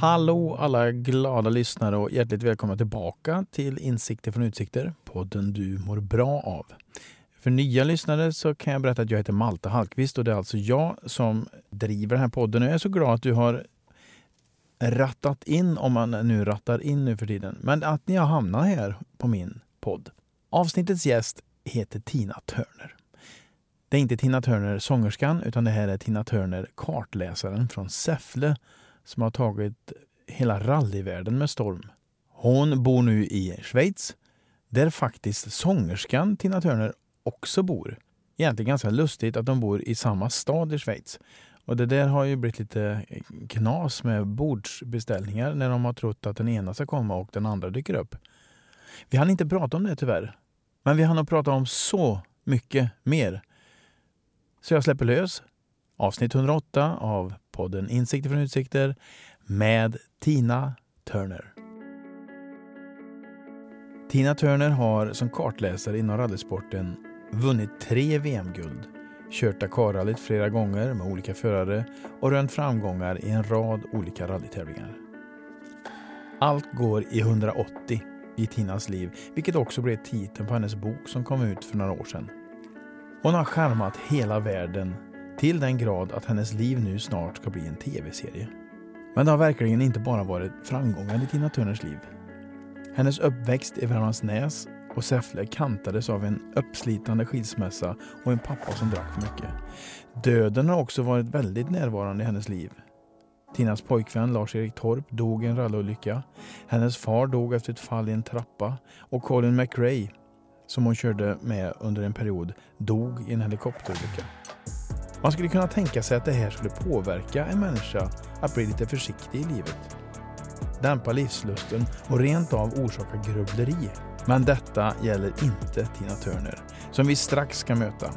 Hallå alla glada lyssnare och hjärtligt välkomna tillbaka till Insikter från Utsikter, podden du mår bra av. För nya lyssnare så kan jag berätta att jag heter Malte Hallqvist och det är alltså jag som driver den här podden. Och jag är så glad att du har rattat in, om man nu rattar in nu för tiden, men att ni har hamnat här på min podd. Avsnittets gäst heter Tina Turner. Det är inte Tina Turner, sångerskan, utan det här är Tina Turner, kartläsaren från Säffle som har tagit hela rallyvärlden med storm. Hon bor nu i Schweiz, där faktiskt sångerskan Tina Turner också bor. Egentligen ganska lustigt att de bor i samma stad i Schweiz. Och det där har ju blivit lite knas med bordsbeställningar när de har trott att den ena ska komma och den andra dyker upp. Vi hann inte prata om det tyvärr. Men vi hann att prata om så mycket mer. Så jag släpper lös avsnitt 108 av podden Insikter från utsikter med Tina Turner. Tina Turner har som kartläsare inom rallysporten vunnit tre VM-guld, kört Dakarrallyt flera gånger med olika förare och rönt framgångar i en rad olika rallytävlingar. Allt går i 180 i Tinas liv, vilket också blev titeln på hennes bok som kom ut för några år sedan. Hon har skärmat hela världen till den grad att hennes liv nu snart ska bli en tv-serie. Men det har verkligen inte bara varit framgångar i Tina Turners liv. Hennes uppväxt i Värmlandsnäs och Säffle kantades av en uppslitande skilsmässa och en pappa som drack för mycket. Döden har också varit väldigt närvarande i hennes liv. Tinas pojkvän Lars-Erik Torp dog i en rallyolycka. Hennes far dog efter ett fall i en trappa och Colin McRae, som hon körde med under en period, dog i en helikopterolycka. Man skulle kunna tänka sig att det här skulle påverka en människa att bli lite försiktig i livet. Dämpa livslusten och rent av orsaka grubbleri. Men detta gäller inte Tina Turner, som vi strax ska möta.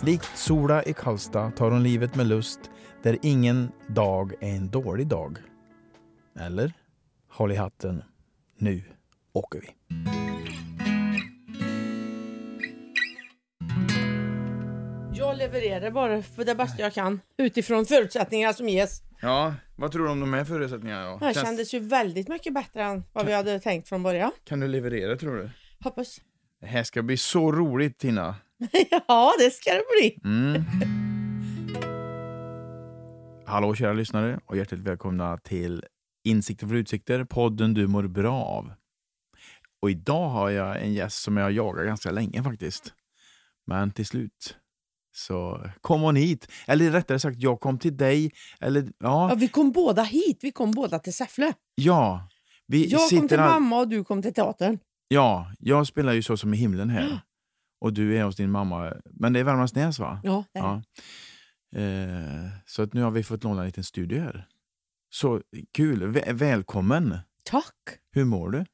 Likt Sola i Karlstad tar hon livet med lust, där ingen dag är en dålig dag. Eller? Håll i hatten. Nu åker vi. Jag levererar bara för det bästa jag kan utifrån förutsättningar som ges. Ja, vad tror du om de här förutsättningarna då? Det här kändes ju väldigt mycket bättre än vad vi hade tänkt från början. Kan du leverera tror du? Hoppas. Det här ska bli så roligt Tina. ja, det ska det bli. Mm. Hallå kära lyssnare och hjärtligt välkomna till Insikter för utsikter, podden du mår bra av. Och idag har jag en gäst som jag jagar ganska länge faktiskt. Men till slut så kom hon hit. Eller rättare sagt, jag kom till dig. Eller, ja. Ja, vi kom båda hit. Vi kom båda till Säffle. ja vi Jag sitter kom till all- mamma och du kom till teatern. Ja, jag spelar ju Så som i himlen här. Och du är hos din mamma. Men det är Värmlandsnäs va? Ja, det är Ja. Eh, så att nu har vi fått låna en liten studio här. Så kul! Vä- välkommen! Tack. Hur mår du?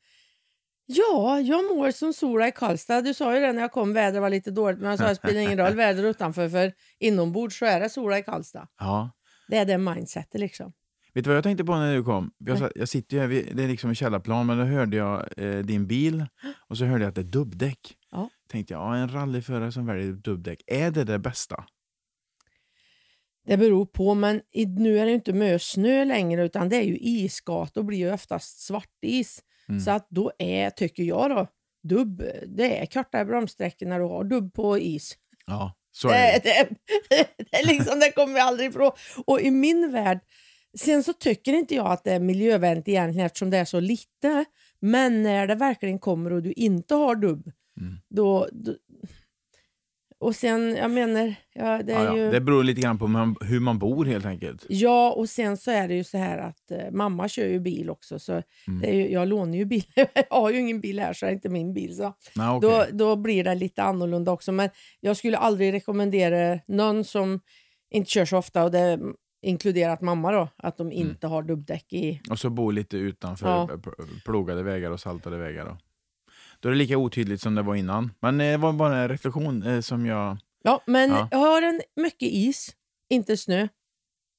Ja, jag mår som Sola i Karlstad. Du sa ju det när jag kom, vädret var lite dåligt, men jag sa det spelar ingen roll väder utanför, för inombords så är det Sola i Karlstad. Ja. Det är det mindsetet liksom. Vet du vad jag tänkte på när du kom? Jag, jag sitter ju här, vid- det är liksom en källarplan, men då hörde jag eh, din bil och så hörde jag att det är dubbdäck. Ja. Tänkte jag, ja, en rallyförare som väljer dubbdäck, är det det bästa? Det beror på, men nu är det inte mycket snö längre utan det är ju isgator blir ju oftast svartis. Mm. Så att då är, tycker jag då, dubb, det är kortare bromssträckor när du har dubb på is. Ja, så är Det, det. det, det, är liksom, det kommer vi aldrig ifrån. Och i min värld, sen så tycker inte jag att det är miljövänligt egentligen eftersom det är så lite. Men när det verkligen kommer och du inte har dubb, Mm. då, då... Och sen, jag menar, ja, det är Ja, ju... ja. Det beror lite grann på man, hur man bor helt enkelt. Ja, och sen så är det ju så här att eh, mamma kör ju bil också. Så Mm. ju, jag lånar ju bil. jag har ju ingen bil här så det är inte min bil. Så Nej, okej. då, då blir det lite annorlunda också. Men jag skulle aldrig rekommendera någon som inte kör så ofta, och det inkluderat mamma då, att de Mm. inte har dubbdäck i. Och så bo lite utanför Ja. pl- plogade vägar och saltade vägar. Då. Då är det lika otydligt som det var innan. Men eh, det var bara en reflektion eh, som jag... Ja, men Ja. har den mycket is, inte snö,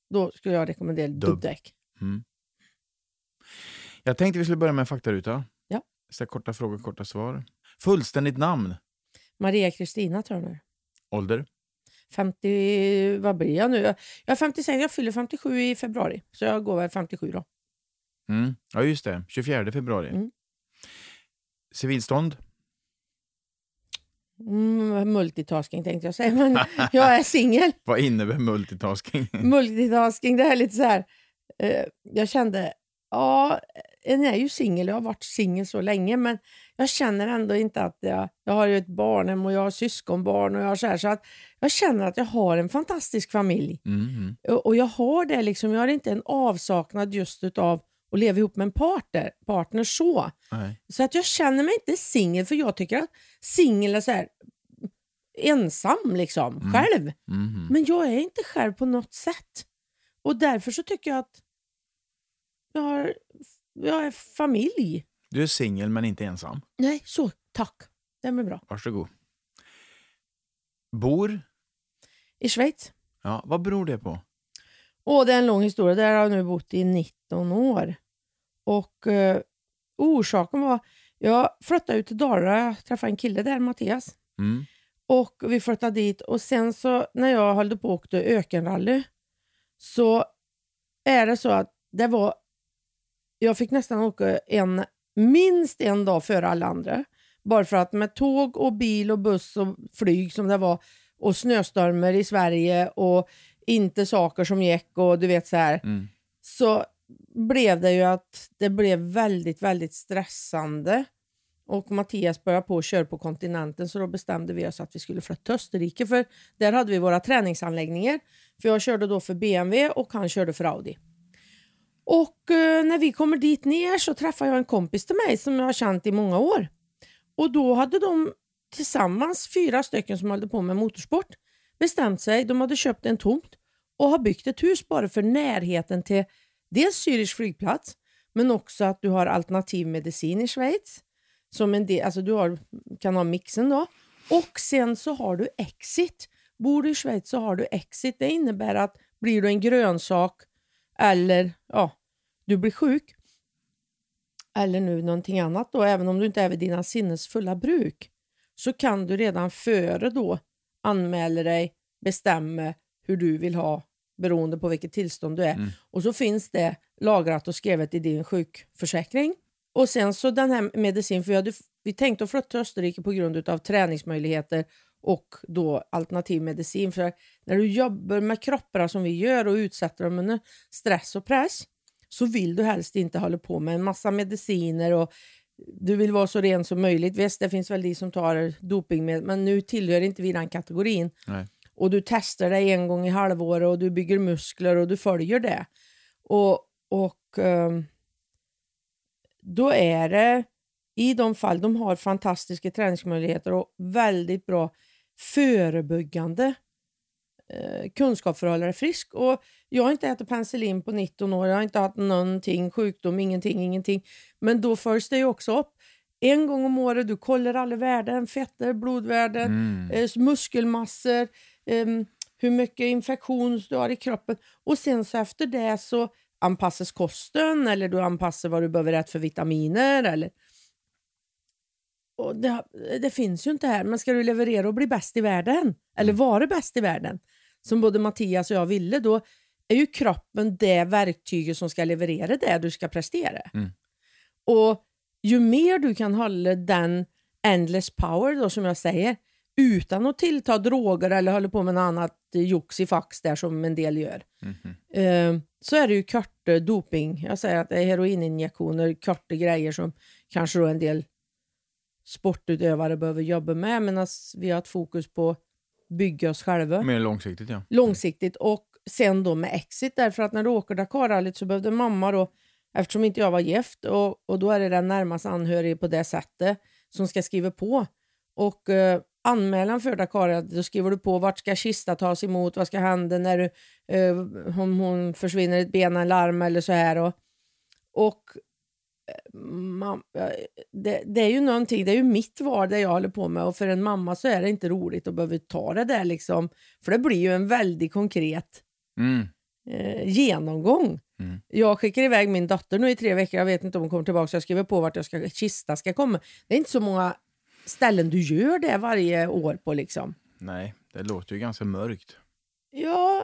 då skulle jag rekommendera Dubb. dubbdäck. Mm. Jag tänkte vi skulle börja med en faktaruta. Ja. Så korta frågor, korta svar. Fullständigt namn? Maria Kristina Turner. Ålder? 50, vad blir jag nu? Jag är 56, jag fyller 57 i februari. Så jag går väl 57 då. Mm. Ja, just det. 24 februari. Mm. Civilstånd? Mm, multitasking tänkte jag säga, men jag är singel. Vad innebär multitasking? multitasking, det är lite så här. Eh, jag kände, ja, en är ju singel, jag har varit singel så länge, men jag känner ändå inte att jag, jag har ju ett barnhem och jag har syskonbarn och jag har så här, så att jag känner att jag har en fantastisk familj. Mm. Och, och jag har det liksom, jag har inte en avsaknad just utav att leva ihop med en partner, partner så. Nej. Så att jag känner mig inte singel, för jag tycker att singel är så här ensam liksom, Mm. själv. Mhm. Men jag är inte själv på något sätt. Och därför så tycker jag att jag, har, jag är familj. Du är singel men inte ensam. Nej, så tack. Det blir bra. Varsågod. Bor? I Schweiz. Ja, vad beror det på? Och det är en lång historia. Där har jag nu bott i 19 år. Och eh, orsaken var, jag flyttade ut till Dalarna, jag träffade en kille där, Mattias. Mm. Och vi flyttade dit och sen så när jag höll på och åkte ökenrally så är det så att det var, jag fick nästan åka en, minst en dag före alla andra. Bara för att med tåg och bil och buss och flyg som det var och snöstormar i Sverige och inte saker som gick och du vet så här Mm. så blev det ju att det blev väldigt, väldigt stressande. Och Mattias började på att köra på kontinenten så då bestämde vi oss att vi skulle flytta till Österrike för där hade vi våra träningsanläggningar. För jag körde då för BMW och han körde för Audi. Och eh, när vi kommer dit ner så träffar jag en kompis till mig som jag har känt i många år. Och då hade de tillsammans, fyra stycken som höll på med motorsport, bestämt sig. De hade köpt en tomt och har byggt ett hus bara för närheten till dels Zürich flygplats, men också att du har alternativ medicin i Schweiz. Som en del, alltså du har, kan ha mixen då. Och sen så har du Exit. Bor du i Schweiz så har du Exit. Det innebär att blir du en grönsak eller ja, du blir sjuk eller nu någonting annat då, även om du inte är vid dina sinnesfulla bruk, så kan du redan före då anmäla dig, bestämma hur du vill ha beroende på vilket tillstånd du är. Mm. Och så finns det lagrat och skrivet i din sjukförsäkring. Och sen så den här medicin, för vi, hade, vi tänkte att flytta till Österrike på grund av träningsmöjligheter och då alternativ medicin. För när du jobbar med kropparna som vi gör och utsätter dem under stress och press så vill du helst inte hålla på med en massa mediciner och du vill vara så ren som möjligt. Visst, det finns väl de som tar dopingmedel, men nu tillhör inte vi den kategorin. Nej. Och du testar dig en gång i halvåret och du bygger muskler och du följer det. Och, och ehm, då är det i de fall de har fantastiska träningsmöjligheter och väldigt bra förebyggande eh, kunskap för att hålla dig frisk. Och jag har inte ätit penicillin på 19 år, jag har inte haft någonting, sjukdom, ingenting, ingenting. Men då följs det ju också upp. En gång om året, du kollar alla värden, fetter, blodvärden, Mm. eh, muskelmassor, ehm, hur mycket infektion du har i kroppen. Och sen så efter det så anpassas kosten eller du anpassar vad du behöver äta för vitaminer. Eller... Och det, det finns ju inte här, men ska du leverera och bli bäst i världen, eller vara bäst i världen, som både Mattias och jag ville, då är ju kroppen det verktyget som ska leverera det du ska prestera. Mm. Och ju mer du kan hålla den endless power då som jag säger, utan att tillta droger eller hålla på med något annat jox i fax där som en del gör, Mhm. eh, så är det ju korta doping. Jag säger att det är heroininjektioner, korta grejer som kanske då en del sportutövare behöver jobba med medan vi har ett fokus på bygga oss själva. Mer långsiktigt, ja. långsiktigt och sen då med exit. Därför att när du åker Dakarrallyt så behövde mamma då, eftersom inte jag var gift och, och då är det den närmaste anhörig på det sättet som ska skriva på. Och eh, anmälan för Dakarrallyt då skriver du på vart ska kista tas emot, vad ska hända när du, eh, om hon försvinner ett ben, en larm eller så här och, och det, det är ju någonting, det är ju mitt val det jag håller på med och för en mamma så är det inte roligt att behöva ta det där liksom för det blir ju en väldigt konkret Mm. eh, genomgång. Mm. Jag skickar iväg min dotter nu i tre veckor. Jag vet inte om hon kommer tillbaka. Så jag skriver på vart jag ska, kista ska komma. Det är inte så många ställen du gör det varje år på. liksom. Nej, det låter ju ganska mörkt. Ja,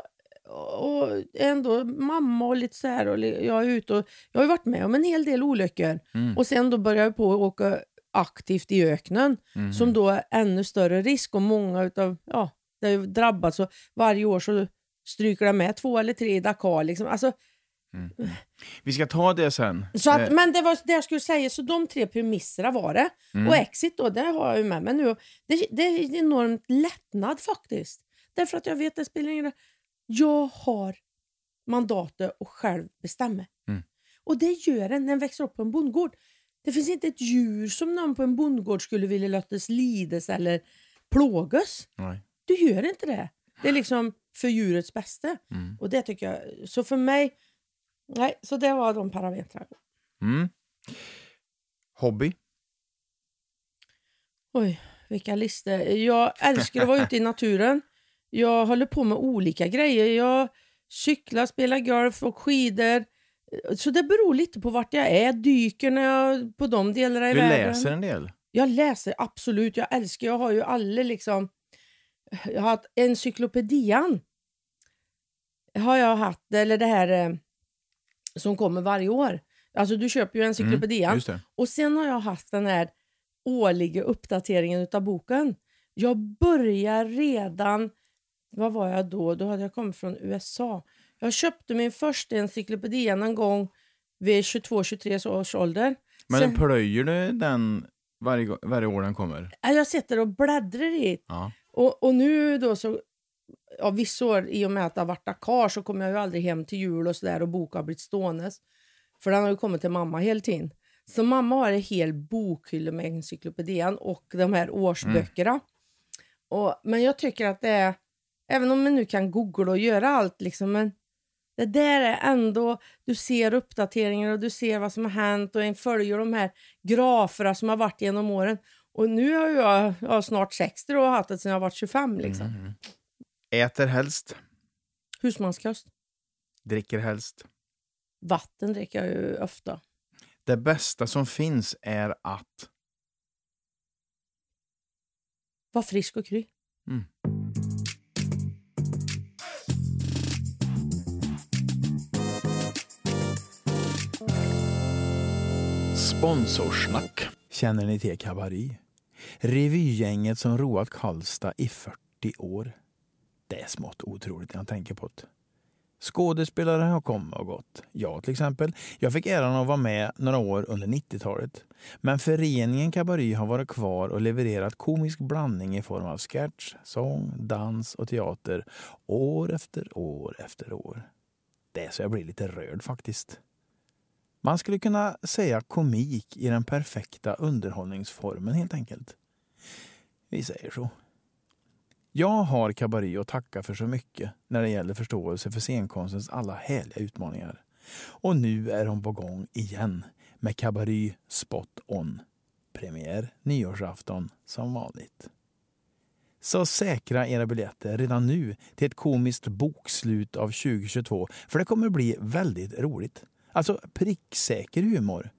och ändå mamma och lite så här. Och jag, är ute och, jag har varit med om en hel del olyckor. Mm. Och sen då börjar jag på att åka aktivt i öknen Mhm. som då är ännu större risk och många utav, ja, det har ju drabbats och varje år så stryker det med två eller tre i Dakar. Liksom. Alltså, Vi ska ta det sen. så att, Eh, men det var det jag skulle säga, så de tre premisserna var det. Mm. Och Exit då, det har jag ju med mig nu. Det, det är en enormt lättnad faktiskt. Därför att jag vet att det spelar ingen roll. Jag har mandatet att själv bestämma. Mm. Och det gör en när en växer upp på en bondgård. Det finns inte ett djur som någon på en bondgård skulle vilja låtas lidas eller plågas. nej. Du gör inte det. Det är liksom för djurets bästa. Mm. Och det tycker jag, så för mig, nej, så det var de parametrarna. Mm. Hobby? Oj, vilka listor. Jag älskar att vara ute i naturen. Jag håller på med olika grejer. Jag cyklar, spelar golf och skidor. Så det beror lite på vart jag är. Dyker när jag på de delarna i Du världen. läser en del? Jag läser absolut. Jag älskar, jag har ju alla liksom... Jag har haft encyklopedian. Har jag haft, eller det här eh, som kommer varje år. Alltså du köper ju encyklopedian. Mm, just det. Och sen har jag haft den här årliga uppdateringen av boken. Jag börjar redan, vad var jag då? Då hade jag kommit från USA. Jag köpte min första encyklopedia någon gång vid 22-23 års ålder. Men Sen, plöjer du den varje, varje år den kommer? Ja, jag sitter och bläddrar i. Ja. Och, och nu då så, ja, vissa år i och med att det har varit Dakar så kommer jag ju aldrig hem till jul och sådär och boka har blivit ståendes. För den har ju kommit till mamma hela tiden. Så mamma har en hel bokhylla med encyklopedian och de här årsböckerna. Och, men jag tycker att det är, även om man nu kan googla och göra allt liksom, men det där är ändå, du ser uppdateringar och du ser vad som har hänt och en följer de här graferna som har varit genom åren. Och nu har jag, jag har snart 60 och haft det sedan jag var 25 liksom. Mm. Äter helst? Husmanskost. Dricker helst? Vatten dricker jag ju ofta. Det bästa som finns är att... Var frisk och kry. Mm. Sponsorsnack. Känner ni till Kabari? Revygänget som roat Karlstad i 40 år. Det är smått otroligt när jag tänker på det. Skådespelare har kommit och gått. Jag till exempel. Jag fick äran att vara med några år under 90-talet. Men föreningen Kabari har varit kvar och levererat komisk blandning i form av sketch, sång, dans och teater år efter år efter år. Det är så jag blir lite rörd faktiskt. Man skulle kunna säga komik i den perfekta underhållningsformen helt enkelt. Vi säger så. Jag har Kabari att tacka för så mycket när det gäller förståelse för scenkonstens alla härliga utmaningar. Och nu är de på gång igen med Kabari Spot On. Premiär nyårsafton som vanligt. Så säkra era biljetter redan nu till ett komiskt bokslut av 2022 för det kommer bli väldigt roligt. Alltså pricksäker humor.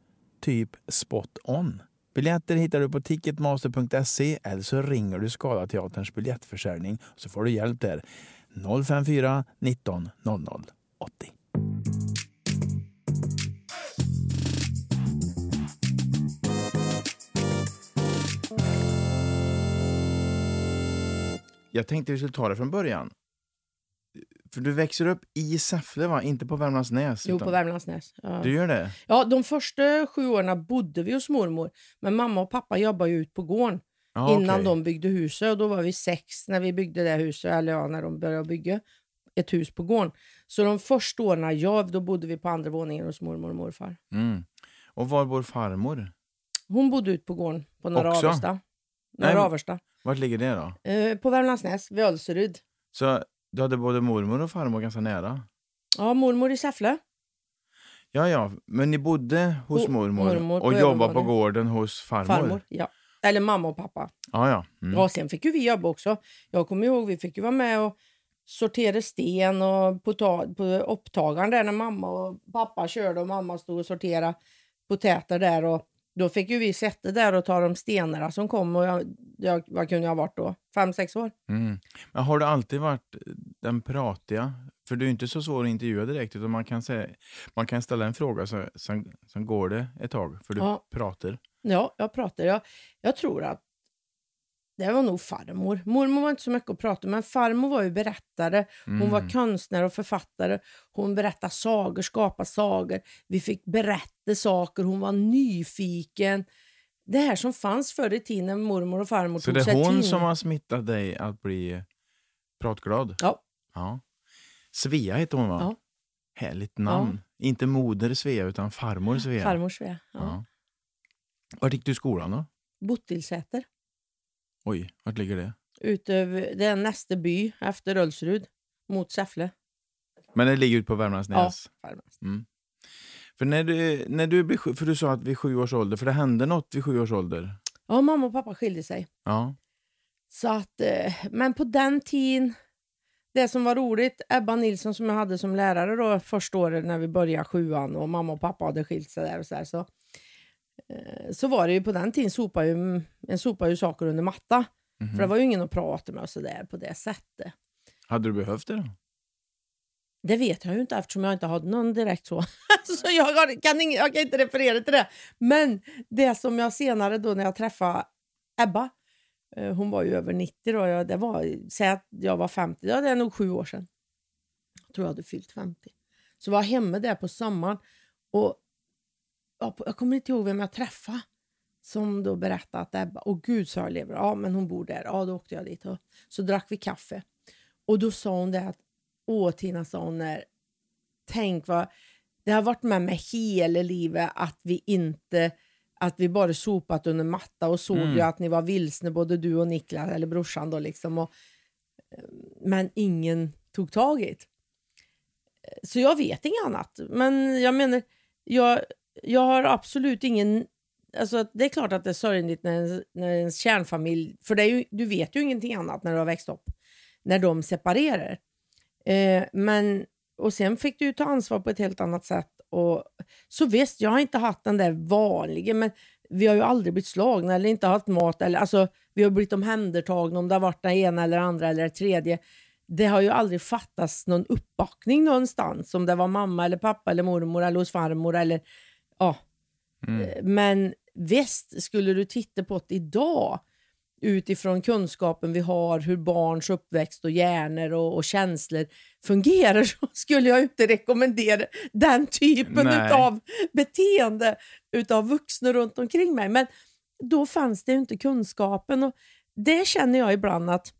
Typ spot on. Biljetter hittar du på ticketmaster.se eller så ringer du Skalateaterns biljettförsäljning så får du hjälp där. 054 19 00 80. Jag tänkte vi skulle ta det från början. För du växer upp i Säffle, va? Inte på Värmlandsnäs? Jo, utan- på Värmlandsnäs. Ja. Du gör det? ja, de första sju åren bodde vi hos mormor. Men mamma och pappa jobbade ju ut på gården Ja, innan okej. de byggde huset. Och då var vi sex när vi byggde det huset, eller ja, när de började bygga ett hus på gården. Så de första åren jag, då bodde vi på andra våningen hos mormor och morfar. Mm. Och var bor farmor? Hon bodde ut på gården på Norra Också? Avesta. Nej, Norra men- Avesta. Vart ligger det då? Eh, på Värmlandsnäs, vid Ölseryd. Så du hade både mormor och farmor ganska nära? Ja, mormor i Säffle. Ja, ja, men ni bodde hos mormor, mormor på och jobbade på övervåningen. gården hos farmor? Farmor. Ja. Eller mamma och pappa. Ja, ja. Mm. Ja, sen fick ju vi jobba också. Jag kommer ihåg vi fick ju vara med och sortera sten och på, ta, på upptagaren där när mamma och pappa körde och mamma stod och sorterade potäter där. Och Då fick ju vi sätta där och ta de stenarna som kom. Och jag, jag, vad kunde jag ha varit då? Fem, sex år? Mm. Men har du alltid varit den pratiga? För du är inte så svår att intervjua direkt, utan man kan, säga, man kan ställa en fråga, så, sen, sen går det ett tag, för du Ja. pratar. Ja, jag pratar. Jag, jag tror att det var nog farmor. Mormor var inte så mycket att prata men farmor var ju berättare. Hon var Mm. konstnär och författare. Hon berättade sagor, skapade sagor. Vi fick berätta saker. Hon var nyfiken. Det här som fanns förr i tiden när mormor och farmor Så tog det är sig hon som har smittat dig att bli pratglad? Ja. ja. Svea heter hon va? Ja. Härligt namn. Inte moder Svea, utan farmor Svea. Farmor Svea. Ja. Ja. Vart gick du i skolan då? Bottilsäter. Oj, vart ligger det? Utöver, det är nästa by efter Ölsrud mot Säffle. Men det ligger ute på Värmlandsnäs? Farmors. Mm. För när du, när du blir för du sa att vid sju års ålder, för det hände något vid sju års ålder? Ja, mamma och pappa skilde sig. Ja. Så att, eh, men på den tiden, det som var roligt, Ebba Nilsson som jag hade som lärare då första året när vi började sjuan och mamma och pappa hade skilt sig där och så, här, så, så var det ju på den tiden sopa ju, en sopa ju saker under matta. Mhm. För det var ju ingen att prata med och så där på det sättet. Hade du behövt det då? Det vet jag ju inte eftersom jag inte hade någon direkt så. så jag, kan ing, jag kan inte referera till det. Men det som jag senare då när jag träffade Ebba, eh, hon var ju över 90 då, jag, det var, säg att jag var 50, ja det är nog sju år sedan. Jag tror jag hade fyllt 50. Så var jag hemma där på sommaren och jag kommer inte ihåg vem jag träffade som då berättade att Ebba, åh gud sa jag lever, ja men hon bor där, ja då åkte jag dit och så drack vi kaffe. Och då sa hon det att, åh Tina sa hon, när, tänk vad, det har varit med mig hela livet att vi inte, att vi bara sopat under matta och såg Mm. ju att ni var vilsna både du och Niklas, eller brorsan då liksom. Och, men ingen tog tag i det. Så jag vet inget annat. Men jag menar, jag, jag har absolut ingen... Alltså det är klart att det är sorgligt när, ens- när ens kärnfamilj... För det är ju, du vet ju ingenting annat när du har växt upp. När de separerar. Eh, men, och sen fick du ju ta ansvar på ett helt annat sätt. Och, så visst, jag har inte haft den där vanliga, men vi har ju aldrig blivit slagna eller inte haft mat. Eller, alltså, vi har blivit omhändertagna om det har varit den ena eller andra eller det tredje. Det har ju aldrig fattats någon uppbackning någonstans. Om det var mamma eller pappa eller mormor eller hos farmor eller ja. Mm. Eh, Men visst, skulle du titta på det idag utifrån kunskapen vi har, hur barns uppväxt och hjärnor och, och känslor fungerar så skulle jag inte rekommendera den typen av beteende utav vuxna runt omkring mig. Men då fanns det ju inte kunskapen och det känner jag ibland att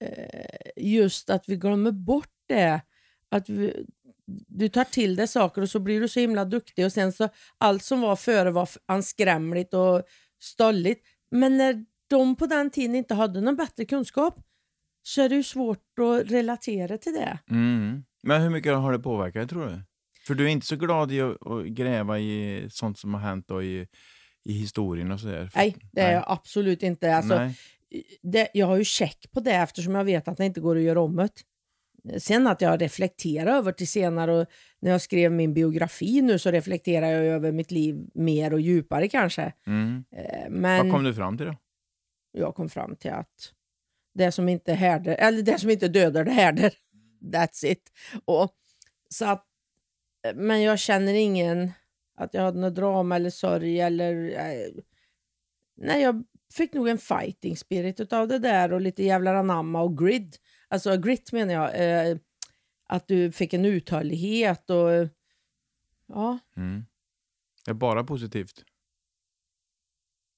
eh, just att vi glömmer bort det. Att vi, du tar till dig saker och så blir du så himla duktig och sen så allt som var före var anskrämligt och stolligt. Men när de på den tiden inte hade någon bättre kunskap så är det ju svårt att relatera till det. Mm. Men hur mycket har det påverkat tror du? För du är inte så glad i att, gräva i sånt som har hänt då i, i historien och sådär? Nej, det är jag absolut inte. Alltså, det, jag har ju check på det eftersom jag vet att det inte går att göra om det. Sen att jag reflekterar över till senare och när jag skrev min biografi nu så reflekterar jag över mitt liv mer och djupare kanske. Mm. Eh, Men Vad kom du fram till då? jag kom fram till att det som inte härdar, eller det som inte dödar det härdar. That's it. Och, så att, men jag känner ingen att jag hade något drama eller sorg eller... Eh, nej, jag fick nog en fighting spirit av det där och lite jävlar anamma och grid. Alltså grit menar jag. Eh, att du fick en uthållighet och... eh, Ja, Mm. Det är bara positivt.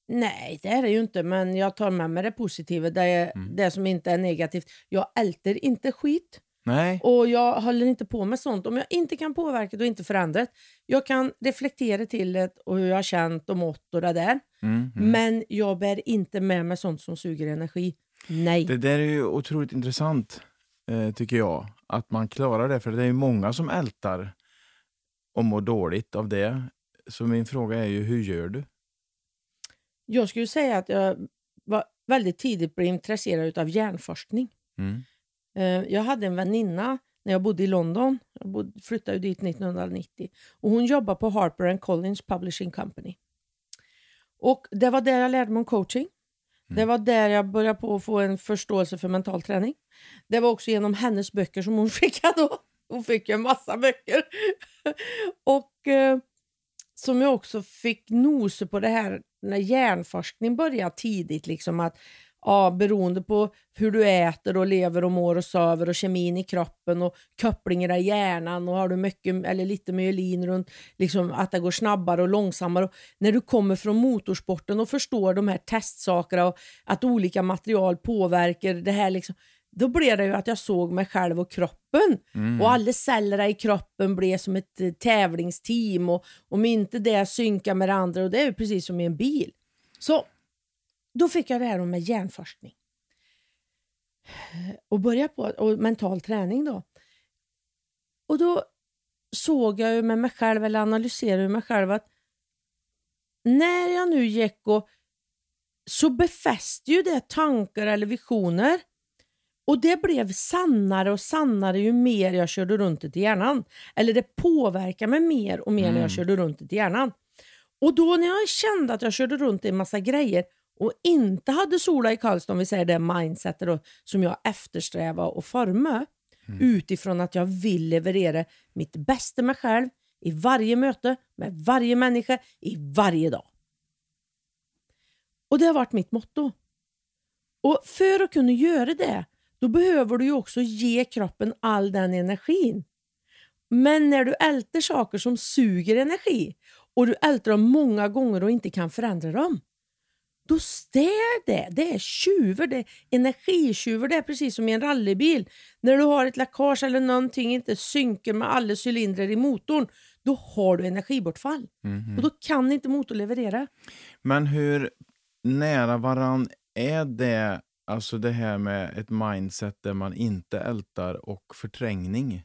Nej, det är det ju inte, men jag tar med mig det positiva. Det, är, Mm. det som inte är negativt. Jag älter inte skit Nej. och jag håller inte på med sånt om jag inte kan påverka det och inte förändra det. Jag kan reflektera till det och hur jag har känt och mått och det där. Mm. Mm. Men jag bär inte med mig sånt som suger energi. Nej. Det där är ju otroligt intressant, eh, tycker jag. Att man klarar det, för det är ju många som ältar och mår dåligt av det. Så min fråga är ju, hur gör du? Jag skulle säga att jag var väldigt tidigt blev intresserad av hjärnforskning. Mm. Eh, Jag hade en väninna när jag bodde i London Jag bod, flyttade dit 1990. Och hon jobbar på Harper and Collins Publishing Company. Och Det var där jag lärde mig om coaching. Det Mm. var där jag började på att få en förståelse för mental träning. Det var också genom hennes böcker som hon skickade då. Hon fick ju en massa böcker. och eh, som jag också fick nosa på det här när hjärnforskning började tidigt. Liksom att ja, Beroende på hur du äter och lever och mår och söver och kemin i kroppen och kopplingar i hjärnan och har du mycket eller lite myelin runt liksom att det går snabbare och långsammare. Och när du kommer från motorsporten och förstår de här testsakerna och att olika material påverkar det här liksom, då blev det ju att jag såg mig själv och kroppen. Mm. Och alla cellerna i kroppen blev som ett eh, tävlingsteam. Och om inte det synkar med det andra, och det är ju precis som i en bil. Så då fick jag det här med hjärnforskning. Och börja på och mental träning då. Och då såg jag ju med mig själv, eller analyserade mig själv att när jag nu gick och så befäste ju det tankar eller visioner och det blev sannare och sannare ju mer jag körde runt det i hjärnan. Eller det påverkade mig mer och mer när Mm. jag körde runt det i hjärnan. Och då när jag kände att jag körde runt i en massa grejer och inte hade sola i Karlstad, om vi säger det mindsetet då, som jag eftersträvar och forma utifrån att jag vill leverera mitt bästa mig själv i varje möte med varje människa i varje dag. Och det har varit mitt motto. Och för att kunna göra det, då behöver du ju också ge kroppen all den energin. Men när du älter saker som suger energi och du älter dem många gånger och inte kan förändra dem, då stär det. Det är tjuver, det är energitjuver. Det är precis som i en rallybil. När du har ett läckage eller någonting inte synker med alla cylindrar i motorn, då har du energibortfall. Mhm. Och då kan inte motorn leverera. Men hur nära varann är det, alltså det här med ett mindset där man inte ältar och förträngning?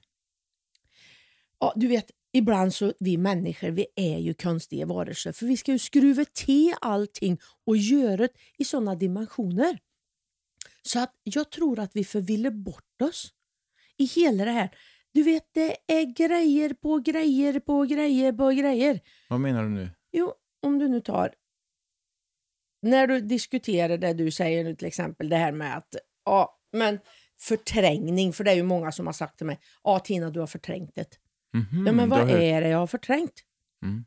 Ja, du vet, ibland så vi människor, vi är ju konstiga varelser för vi ska ju skruva till allting och göra det i sådana dimensioner. Så att jag tror att vi förviller bort oss i hela det här. Du vet, det är grejer på grejer på grejer på grejer. Vad menar du nu? Jo, om du nu tar... När du diskuterar det du säger nu till exempel, det här med att ja, men förträngning, för det är ju många som har sagt till mig, ja Tina du har förträngt det. Mhm, Ja, men vad är det jag har förträngt? Mm.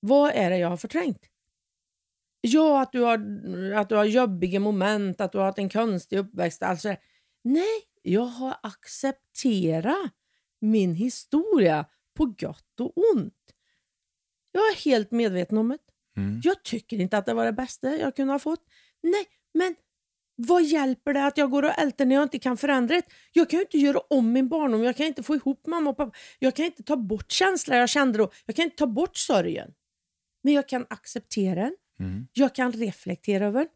Vad är det jag har förträngt? Ja, att du har, att du har jobbiga moment, att du har haft en konstig uppväxt. Alltså, nej, jag har accepterat min historia på gott och ont. Jag är helt medveten om det. Mm. Jag tycker inte att det var det bästa jag kunde ha fått. Nej, men vad hjälper det att jag går och älter när jag inte kan förändra det? Jag kan ju inte göra om min barndom, jag kan inte få ihop mamma och pappa. Jag kan inte ta bort känslan jag kände då. Jag kan inte ta bort sorgen. Men jag kan acceptera den. Mm. Jag kan reflektera över den.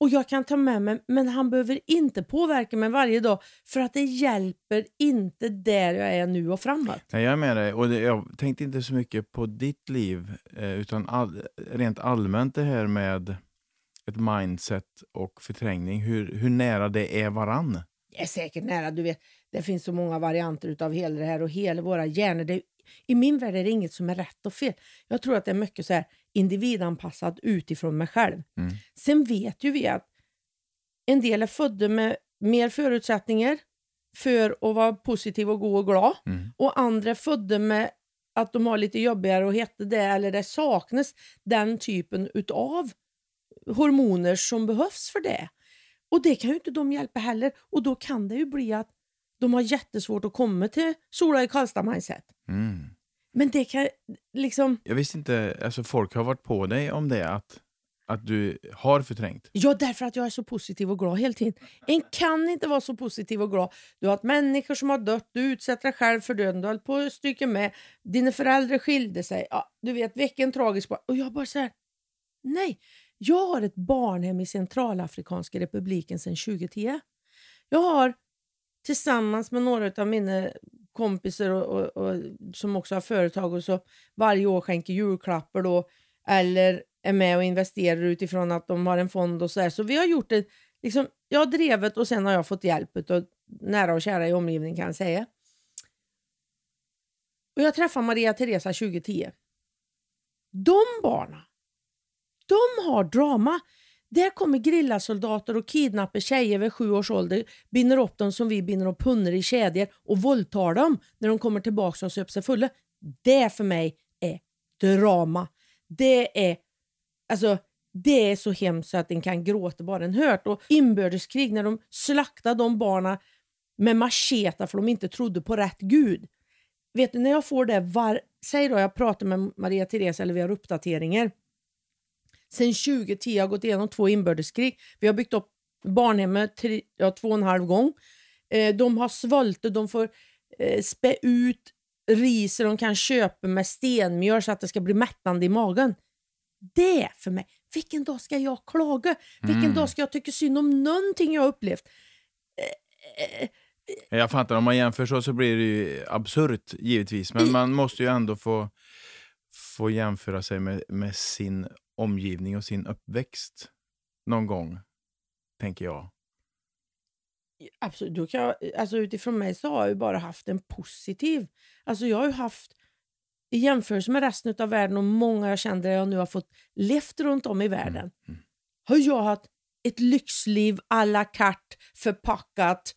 Och jag kan ta med mig, men han behöver inte påverka mig varje dag för att det hjälper inte där jag är nu och framåt. Nej, jag är med dig. Och det, jag tänkte inte så mycket på ditt liv, eh, utan all, rent allmänt det här med ett mindset och förträngning. Hur, hur nära det är varann. Det är säkert nära. Du vet, det finns så många varianter av hela det här och hela våra hjärnor. Det, I min värld är det inget som är rätt och fel. Jag tror att det är mycket så här individanpassat utifrån mig själv. Mm. Sen vet ju vi att en del är födda med mer förutsättningar för att vara positiv och god och glad Mm. och andra är födda med att de har lite jobbigare och hette det eller det saknas den typen utav hormoner som behövs för det. Och det kan ju inte de hjälpa heller och då kan det ju bli att de har jättesvårt att komma till Sola i Karlstad mindset. Mm. Men det kan liksom, Jag visste inte, alltså folk har varit på dig om det, att, att du har förträngt. ja därför att jag är så positiv och glad hela tiden. En kan inte vara så positiv och glad. Du har haft människor som har dött, du utsätter dig själv för döden, du höll på att stryka med, dina föräldrar skilde sig, ja, du vet vilken tragisk. Och jag bara säger nej, jag har ett barnhem i Centralafrikanska republiken sedan 2010. Jag har tillsammans med några av mina kompisar och, och, och, som också har företag och så varje år skänker julklappar då eller är med och investerar utifrån att de har en fond och så här. Så vi har gjort det, liksom, jag har drivit och sen har jag fått hjälp av nära och kära i omgivningen kan jag säga. Och jag träffade Maria Teresa 2010. De barnen de har drama. Där kommer grillasoldater och kidnappar tjejer vid sju års ålder, binder upp dem som vi binder upp hundar i kedjor och våldtar dem när de kommer tillbaka och söp sig fulla. Det för mig är drama. Det är alltså det är så hemskt så att en kan gråta bara en hört. Och inbördeskrig när de slaktade de barnen med macheta för de inte trodde på rätt gud. Vet du, när jag får det var... Säg då jag pratar med Maria Therese eller vi har uppdateringar. Sen 2010 har jag gått igenom två inbördeskrig. Vi har byggt upp barnhemmet tre, ja, två och en halv gång. Eh, de har svultit, de får eh, spä ut ris de kan köpa med stenmjöl så att det ska bli mättande i magen. Det för mig. Vilken dag ska jag klaga? Vilken Mm. dag ska jag tycka synd om någonting jag har upplevt? Eh, eh, Jag fattar, om man jämför så, så blir det ju absurt givetvis. Men man måste ju ändå få, få jämföra sig med, med sin omgivning och sin uppväxt någon gång, tänker jag. Absolut, då kan jag, alltså utifrån mig så har jag ju bara haft en positiv... Alltså jag har ju haft, i jämförelse med resten av världen och många jag där jag nu har fått levt runt om i världen, mm. har jag haft ett lyxliv à la carte förpackat,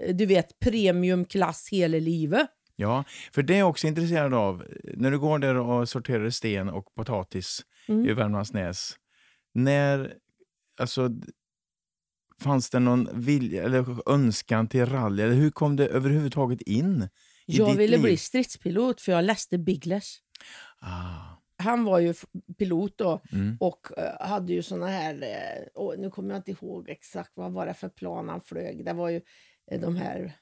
eh, du vet premiumklass hela livet. Ja, för det är jag också intresserad av. När du går där och sorterar sten och potatis Mm. i Värmlandsnäs. När, alltså, fanns det någon vilja eller önskan till rally? Eller hur kom det överhuvudtaget in i Jag ville liv? bli stridspilot för jag läste Biggles. Ah, Han var ju pilot då mm. och eh, hade ju såna här, åh, nu kommer jag inte ihåg exakt vad var det för plan han flög. Det var ju eh, de här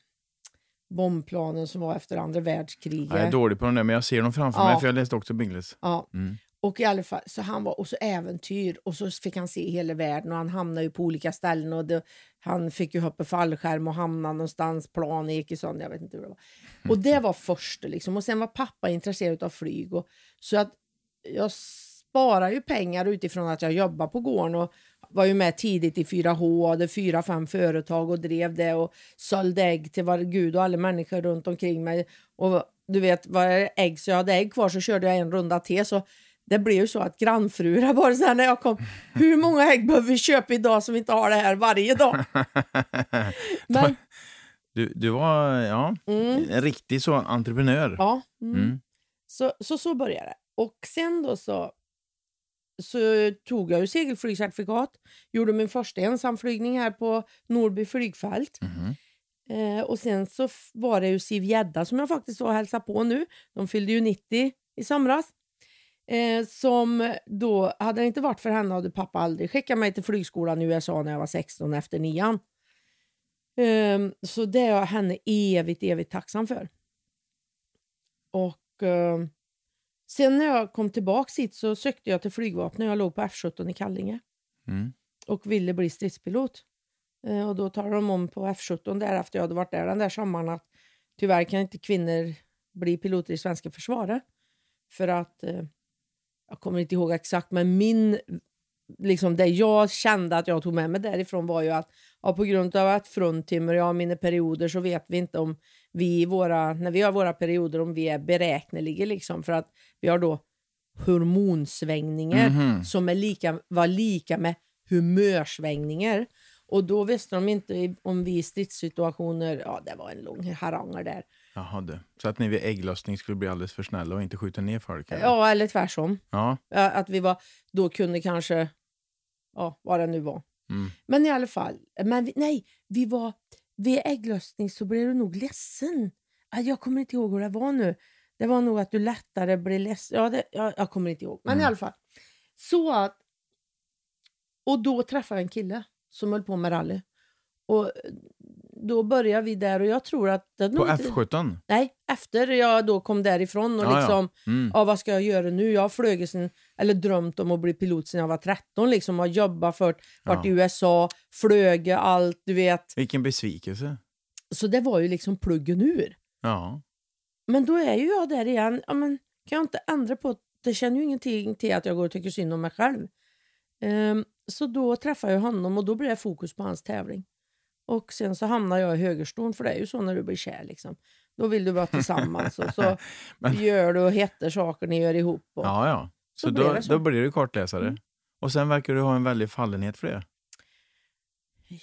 bombplanen som var efter andra världskriget. Jag är dålig på de där, men jag ser dem framför Ja. mig för jag läste också Bingles. Ja. Mm. Och i alla fall, så han var och så äventyr och så fick han se hela världen och han hamnade ju på olika ställen och det, han fick ju hoppa fallskärm och hamna någonstans, plan gick i sån, jag vet inte hur det var. Och det var först liksom och sen var pappa intresserad av flyg och så att jag sparar ju pengar utifrån att jag jobbar på gården och var ju med tidigt i 4H, hade fyra, fem företag och drev det och sålde ägg till var Gud och alla människor runt omkring mig. Och du vet, var det ägg så jag hade ägg kvar så körde jag en runda till så det blev ju så att grannfruar bara så här när jag kom, hur många ägg behöver vi köpa idag som vi inte har det här varje dag? Men, du, du var ja, mm, en riktig så entreprenör. ja, mm. Mm. Så, så så började det. Och sen då så, så tog jag ju segelflygcertifikat, gjorde min första ensamflygning här på Norby flygfält. Mhm. Eh, och sen så var det ju Siv Gedda som jag faktiskt var och hälsade på nu. De fyllde ju 90 i somras. Eh, som då, hade det inte varit för henne hade pappa aldrig skickat mig till flygskolan i USA när jag var 16 efter nian. Eh, så det är jag henne evigt, evigt tacksam för. Och eh, sen när jag kom tillbaka hit så sökte jag till flygvapnet. Jag låg på F17 i Kallinge Mm. och ville bli stridspilot. Eh, och då talade de om på F17 där efter jag hade varit där den där sommaren att tyvärr kan inte kvinnor bli piloter i svenska försvaret. För att, eh, jag kommer inte ihåg exakt, men min, liksom det jag kände att jag tog med mig därifrån var ju att ja, på grund av att fruntimmer, ja mina perioder så vet vi inte om vi våra, när vi har våra perioder om vi är beräkneliga liksom för att vi har då hormonsvängningar Mhm. som är lika, var lika med humörsvängningar. Och då visste de inte om vi i stridssituationer, ja det var en lång haranger där. Jaha, du. Så att ni vid ägglossning skulle bli alldeles för snälla och inte skjuta ner folk? eller? Ja, eller tvärsom. ja. Att vi var, då kunde kanske, ja vad det nu var. Mm. Men i alla fall, men nej, vi var, vid ägglossning så blev du nog ledsen. Ja, Jag kommer inte ihåg hur det var nu. Det var nog att du lättare blev ledsen. Ja, det, ja, jag kommer inte ihåg. Men i Mm. alla fall. Så att, och då träffade jag en kille som höll på med rally. Och då började vi där och jag tror att... Det På nog inte- F17? Nej, efter jag då kom därifrån och ja. liksom, Mm. ja, vad ska jag göra nu? Jag har flugit sen, eller drömt om att bli pilot sedan jag var 13. Liksom, har jobbat för, varit Ja. i USA, flög allt, du vet. Vilken besvikelse. Så det var ju liksom pluggen ur. Ja. Men då är ju jag där igen. Ja, men, kan jag inte ändra på det? känner ju ingenting till att jag går och tycker synd om mig själv. Ehm, så då träffade jag honom och då blev det fokus på hans tävling. Och sen så hamnade jag i högerstolen, för det är ju så när du blir kär. Liksom. då vill du vara tillsammans och så Men- gör du och heter saker ni gör ihop. Och, Ja, ja. Så, Så blir då, det så. då blir du kartläsare. Mm. Och sen verkar du ha en väldig fallenhet för det.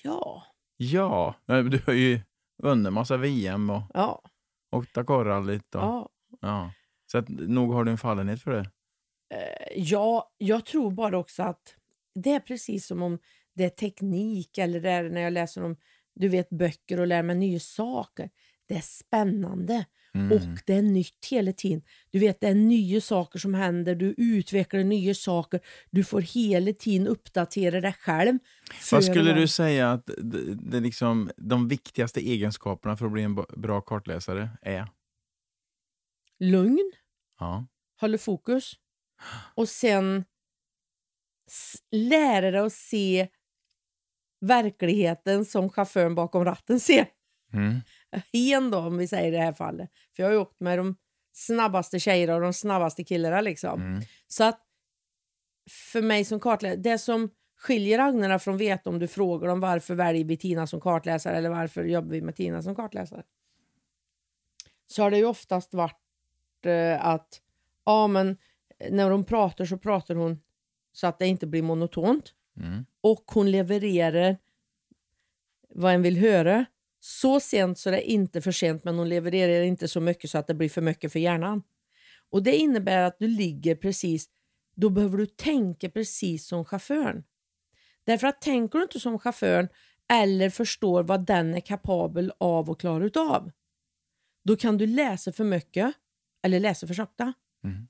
ja, Ja, du har ju vunnit massa VM och ja, åkt Dakarrallyt. Och, ja. ja. Så att, nog har du en fallenhet för det. Eh, ja, jag tror bara också att det är precis som om det är teknik eller det är när jag läser om du vet, böcker och lär mig nya saker. Det är spännande Mm. och det är nytt hela tiden. Du vet, det är nya saker som händer, du utvecklar nya saker, du får hela tiden uppdatera dig själv. Vad skulle du säga att det, det liksom, de viktigaste egenskaperna för att bli en bra kartläsare är? Lugn, Ja. håller fokus och sen lära dig att se verkligheten som chauffören bakom ratten ser. Mm. Hen då, om vi säger i det här fallet. För jag har ju åkt med de snabbaste tjejerna och de snabbaste killarna. Liksom. Mm. Så att för mig som kartläsare, det som skiljer Agnarna från Veta om du frågar dem varför väljer vi Tina som kartläsare eller varför jobbar vi med Tina som kartläsare. Så har det ju oftast varit eh, att ja, men när hon pratar så pratar hon så att det inte blir monotont Mm. och hon levererar vad en vill höra. Så sent så det är inte för sent men hon levererar inte så mycket så att det blir för mycket för hjärnan. Och Det innebär att du ligger precis, då behöver du tänka precis som chauffören. Därför att tänker du inte som chauffören eller förstår vad den är kapabel av och klara utav, då kan du läsa för mycket eller läsa för sakta. Mm.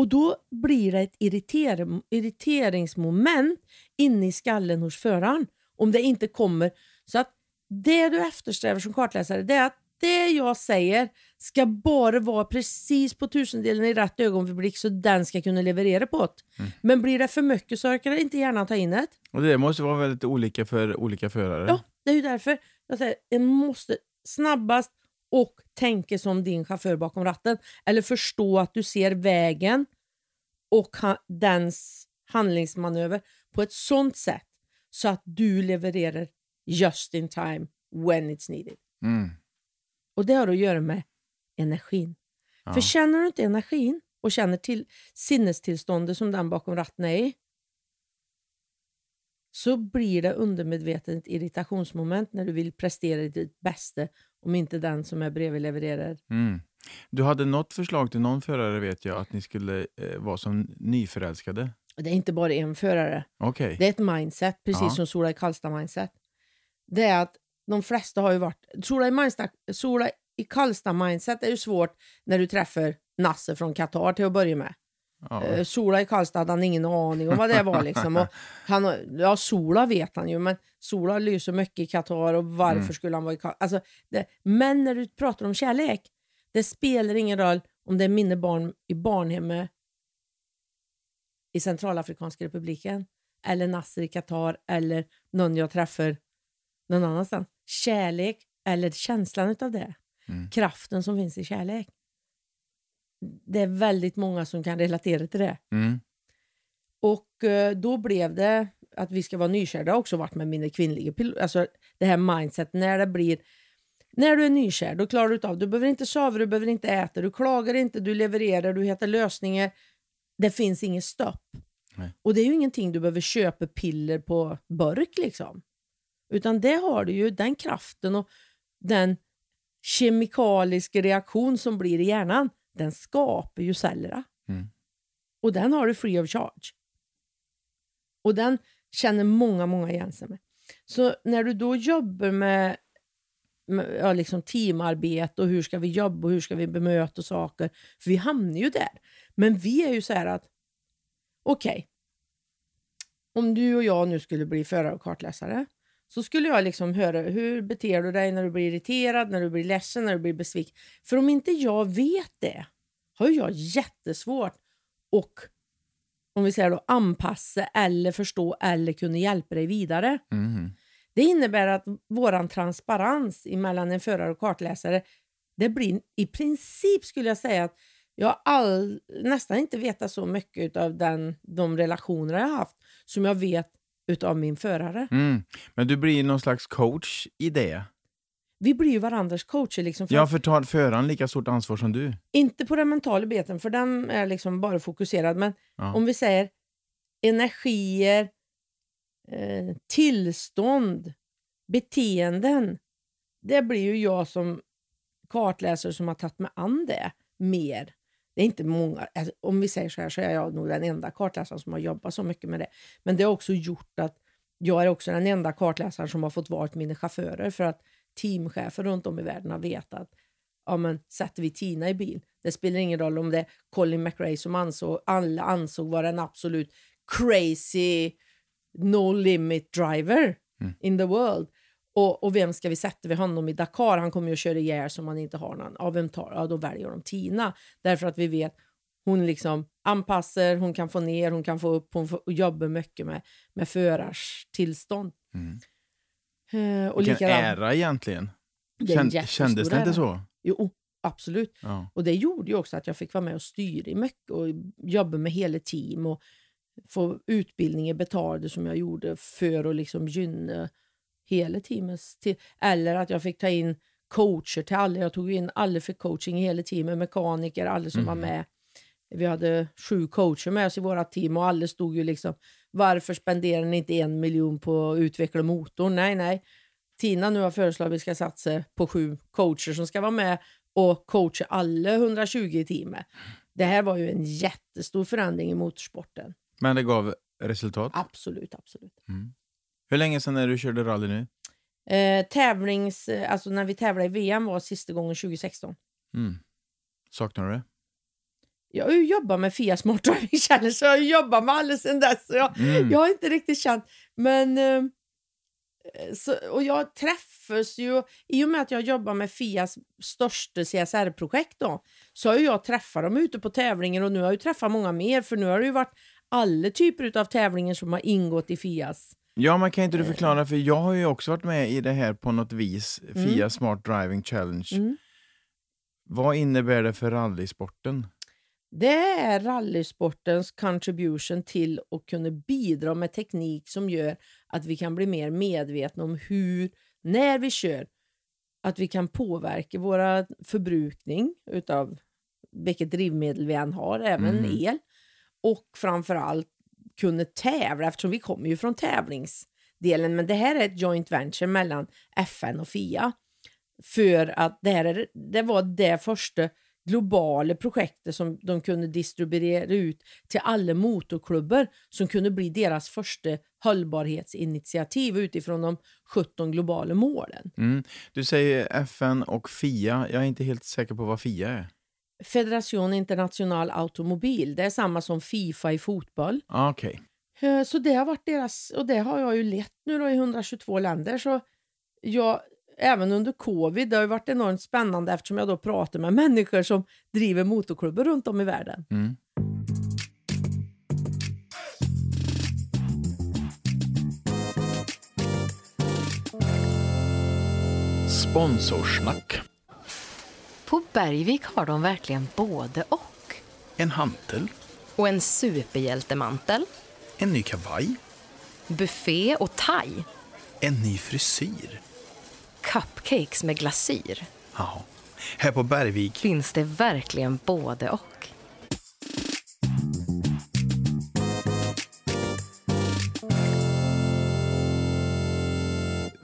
Och då blir det ett irriter- irriteringsmoment inne i skallen hos föraren om det inte kommer. Så att det du eftersträvar som kartläsare det är att det jag säger ska bara vara precis på tusendelen i rätt ögonblick så den ska kunna leverera på det. Mm. Men blir det för mycket så orkar det inte gärna ta in det. Och det måste vara väldigt olika för olika förare. Ja, det är ju därför jag säger en måste snabbast och tänka som din chaufför bakom ratten. Eller förstå att du ser vägen och ha, dens handlingsmanöver på ett sånt sätt så att du levererar just in time when it's needed. Mm. Och det har att göra med energin. Ja. För känner du inte energin och känner till sinnestillståndet som den bakom ratten är i så blir det undermedvetet ett irritationsmoment när du vill prestera ditt bästa om inte den som är bredvid levererar. Mm. Du hade något förslag till någon förare vet jag, att ni skulle eh, vara som nyförälskade. Det är inte bara en förare. Okej. Det är ett mindset, precis Ja. som Sola i Karlstad mindset. Det är att de flesta har ju varit... Sola i, Sola i Karlstad mindset är ju svårt när du träffar Nasse från Qatar till att börja med. Ja. Eh, Sola i Karlstad hade han ingen aning om vad det var. Liksom. Och han, ja, Sola vet han ju, men Sola lyser mycket i Qatar och varför Mm. skulle han vara i Karlstad? Alltså, det, men när du pratar om kärlek, det spelar ingen roll om det är mina barn i barnhemmet i Centralafrikanska republiken eller Nasser i Qatar eller någon jag träffar någon annanstans. Kärlek eller känslan utav det. Mm. Kraften som finns i kärlek. Det är väldigt många som kan relatera till det. Mm. Och eh, då blev det att vi ska vara nykär. Det har också varit med mina kvinnliga piloter. Alltså det här mindset när det blir... När du är nykär, då klarar du utav. Du behöver inte sova, du behöver inte äta, du klagar inte, du levererar, du hittar lösningar. Det finns inget stopp. Nej. Och det är ju ingenting du behöver köpa piller på burk liksom. Utan det har du ju, den kraften och den kemikaliska reaktion som blir i hjärnan, den skapar ju cellerna. Mm. Och den har du free of charge. Och den känner många, många igen sig med. Så när du då jobbar med, med ja, liksom teamarbete och hur ska vi jobba och hur ska vi bemöta saker, för vi hamnar ju där. Men vi är ju så här att, okej, om du och jag nu skulle bli förare och kartläsare, så skulle jag liksom höra hur beter du dig när du blir irriterad, när du blir ledsen, när du blir besviken. För om inte jag vet det har jag jättesvårt att om vi säger då anpassa eller förstå eller kunna hjälpa dig vidare. Mm. Det innebär att våran transparens mellan en förare och kartläsare, det blir i princip skulle jag säga att jag all, nästan inte vetat så mycket av den, de relationer jag haft som jag vet utav min förare. Mm. Men du blir någon slags coach i det? Vi blir ju varandras coacher. Liksom, för Ja, för tar föraren lika stort ansvar som du? Inte på den mentala biten, för den är liksom bara fokuserad. Men Ja. om vi säger energier, eh, tillstånd, beteenden. Det blir ju jag som kartläsare som har tagit mig an det mer. Det är inte många, alltså, om vi säger så här så är jag nog den enda kartläsaren som har jobbat så mycket med det. Men det har också gjort att jag är också den enda kartläsaren som har fått vara mina chaufförer för att teamchefer runt om i världen har vetat ja, men sätter vi Tina i bil, det spelar ingen roll om det är Colin McRae som ansåg, alla ansåg vara en absolut crazy no limit driver in the world. Och, och vem ska vi sätta vid honom i Dakar? Han kommer ju att köra ihjäl som man inte har någon. Ja, vem tar? Ja, då väljer de Tina. Därför att vi vet hon liksom anpassar, hon kan få ner, hon kan få upp, hon får jobba mycket med, med förars tillstånd. Eh, och Vilken likadant- ära egentligen. Det kändes det inte ära. så? Jo, absolut. Ja. Och det gjorde ju också att jag fick vara med och styra i mycket och jobba med hela team och få utbildningar betalade som jag gjorde för att liksom gynna hela teamets... Till, eller att jag fick ta in coacher till alla. Jag tog in alla för coaching i hela teamet, mekaniker, alla som var med. Vi hade sju coacher med oss i våra team och alla stod ju liksom varför spenderar ni inte en miljon på att utveckla motorn? Nej, nej. Tina nu har föreslagit att vi ska satsa på sju coacher som ska vara med och coacha alla 120 i teamet. Det här var ju en jättestor förändring i motorsporten. Men det gav resultat. Absolut, absolut. Hur länge sedan är du körde rally nu? Eh, tävlings, eh, alltså när vi tävlade i VM var sista gången 2016. Mm. Saknar du det? Jag har ju jobbat med Fia Smart Driving Challenge så jag har jobbat med alla sedan dess. Så jag, Mm. jag har inte riktigt känt... Men... Eh, så, och jag träffas ju... I och med att jag jobbar med Fias största CSR-projekt då, så har ju jag träffat dem ute på tävlingar och nu har jag ju träffat många mer för nu har det ju varit alla typer av tävlingar som har ingått i Fias. Ja, men kan inte du förklara? För jag har ju också varit med i det här på något vis. Fia Smart Driving Challenge. Mm. Vad innebär det för rallysporten? Det är rallysportens contribution till att kunna bidra med teknik som gör att vi kan bli mer medvetna om hur, när vi kör, att vi kan påverka våra förbrukning utav vilket drivmedel vi än har, även el. Och framförallt kunna tävla eftersom vi kommer ju från tävlingsdelen. Men det här är ett joint venture mellan FN och FIA. För att det, här är, det var det första globala projektet som de kunde distribuera ut till alla motorklubbar som kunde bli deras första hållbarhetsinitiativ utifrån de 17 globala målen. Mm. Du säger FN och FIA. Jag är inte helt säker på vad FIA är. Federation International Automobil, det är samma som Fifa i fotboll. Ah, Okej. Eh, Så det har varit deras, och det har jag ju lett nu då i 122 länder. Så jag, även under covid, det har ju varit enormt spännande eftersom jag då pratar med människor som driver motorklubbar runt om i världen. Mm. Sponsorsnack. På Bergvik har de verkligen både och. En hantel. Och en superhjältemantel, En ny kavaj. buffé och thai, En ny frisyr. Cupcakes med glasyr. Ja. Här på Bergvik. Finns det verkligen både och.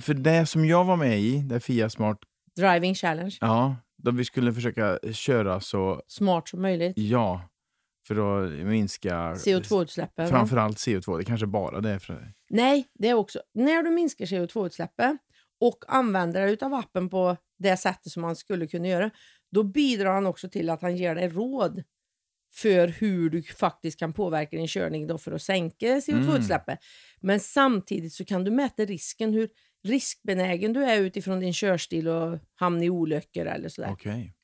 För det som jag var med i, det Fia Smart, Driving Challenge, ja, då vi skulle försöka köra så, smart som möjligt. ja, för att minska CO2-utsläppen. framförallt CO2. Det kanske bara det är för Nej, det är också när du minskar CO2-utsläppen och använder dig av appen på det sättet som man skulle kunna göra, då bidrar han också till att han ger dig råd för hur du faktiskt kan påverka din körning då för att sänka CO2-utsläppen. Men samtidigt så kan du mäta risken, hur riskbenägen du är utifrån din körstil och hamna i olyckor eller sådär. Okej.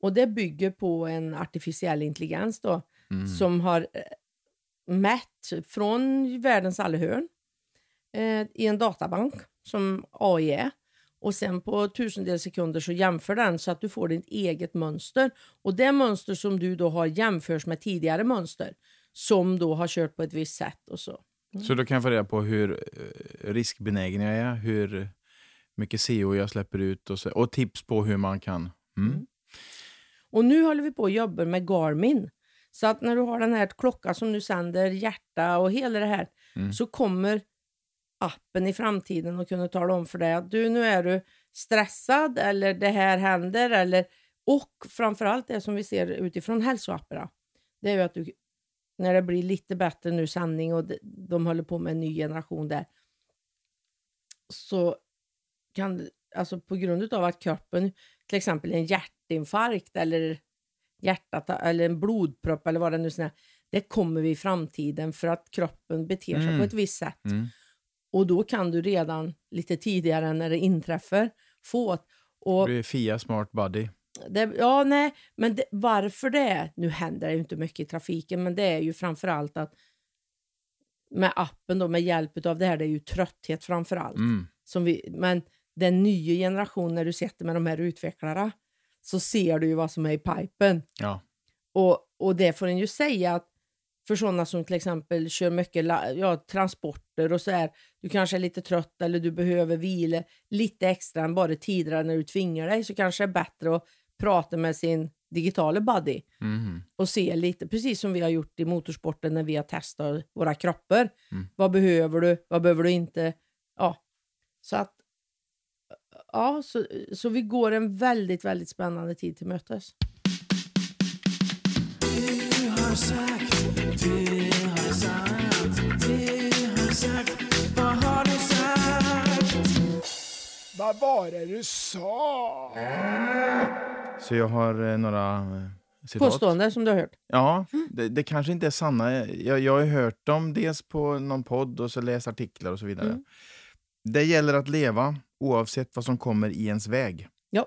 Och det bygger på en artificiell intelligens då, som har eh, mätt från världens alla hörn eh, i en databank som AI är. Och sen på tusendels sekunder så jämför den så att du får ditt eget mönster. Och det mönster som du då har jämförs med tidigare mönster som då har kört på ett visst sätt och så. Så då kan jag få reda på hur eh, riskbenägen jag är, hur mycket CO jag släpper ut och, så, och tips på hur man kan. Mm. Mm. Och nu håller vi på att jobba med Garmin. Så att när du har den här klockan som nu sänder hjärta och hela det här Mm. så kommer appen i framtiden att kunna tala om för dig att du nu är du stressad eller det här händer eller och framförallt det som vi ser utifrån hälsoapparna. Det är ju att du när det blir lite bättre nu sanning och de, de håller på med en ny generation där så kan alltså på grund av att kroppen till exempel en hjärtinfarkt eller hjärtat eller en blodpropp eller vad det nu är, det kommer vi i framtiden för att kroppen beter sig Mm. på ett visst sätt. Mm. Och då kan du redan lite tidigare när det inträffar få och Det blir Fia Smart Body. det, ja, nej, men det, varför det? Nu händer det ju inte mycket i trafiken, men det är ju framför allt att med appen då, med hjälp av det här, det är ju trötthet framför allt. Mm. Som vi, men den nya generationen, när du sitter med de här utvecklarna, så ser du ju vad som är i pipen. Ja. Och, och det får en ju säga att för sådana som till exempel kör mycket ja, transporter och så här, du kanske är lite trött eller du behöver vila lite extra än bara tidigare när du tvingar dig, så kanske det är bättre att prata med sin digitala buddy Mhm. och se lite, precis som vi har gjort i motorsporten när vi har testat våra kroppar. Mm. Vad behöver du? Vad behöver du inte? Ja, så att Ja, så, så vi går en väldigt, väldigt spännande tid till mötes. Vad var det du sa? Så jag har eh, några eh, citat. Påstående som du har hört. Ja, det, det kanske inte är sanna. Jag, jag har hört dem dels på någon podd och så läst artiklar och så vidare. Mm. Det gäller att leva oavsett vad som kommer i ens väg. Ja.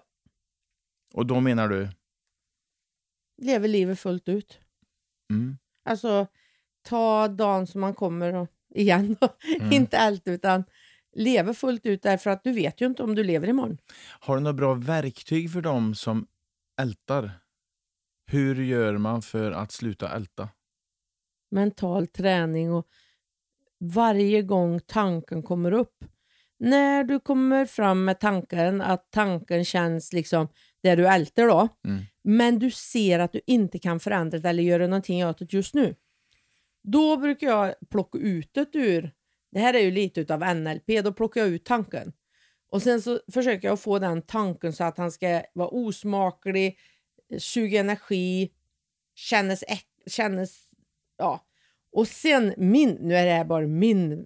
Och då menar du? Lever livet fullt ut. Mm. Alltså, ta dagen som man kommer och, igen. då. Mm. inte allt, utan lever fullt ut därför att du vet ju inte om du lever imorgon. Har du några bra verktyg för dem som ältar? Hur gör man för att sluta älta? mental träning och varje gång tanken kommer upp. När du kommer fram med tanken, att tanken känns liksom det du älter då, Mm. men du ser att du inte kan förändra det eller göra någonting åt det just nu. Då brukar jag plocka ut det ur, det här är ju lite utav NLP, då plockar jag ut tanken. Och sen så försöker jag få den tanken så att han ska vara osmaklig, suga energi, kännes, äck- kännes ja. Och sen min, nu är det här bara min,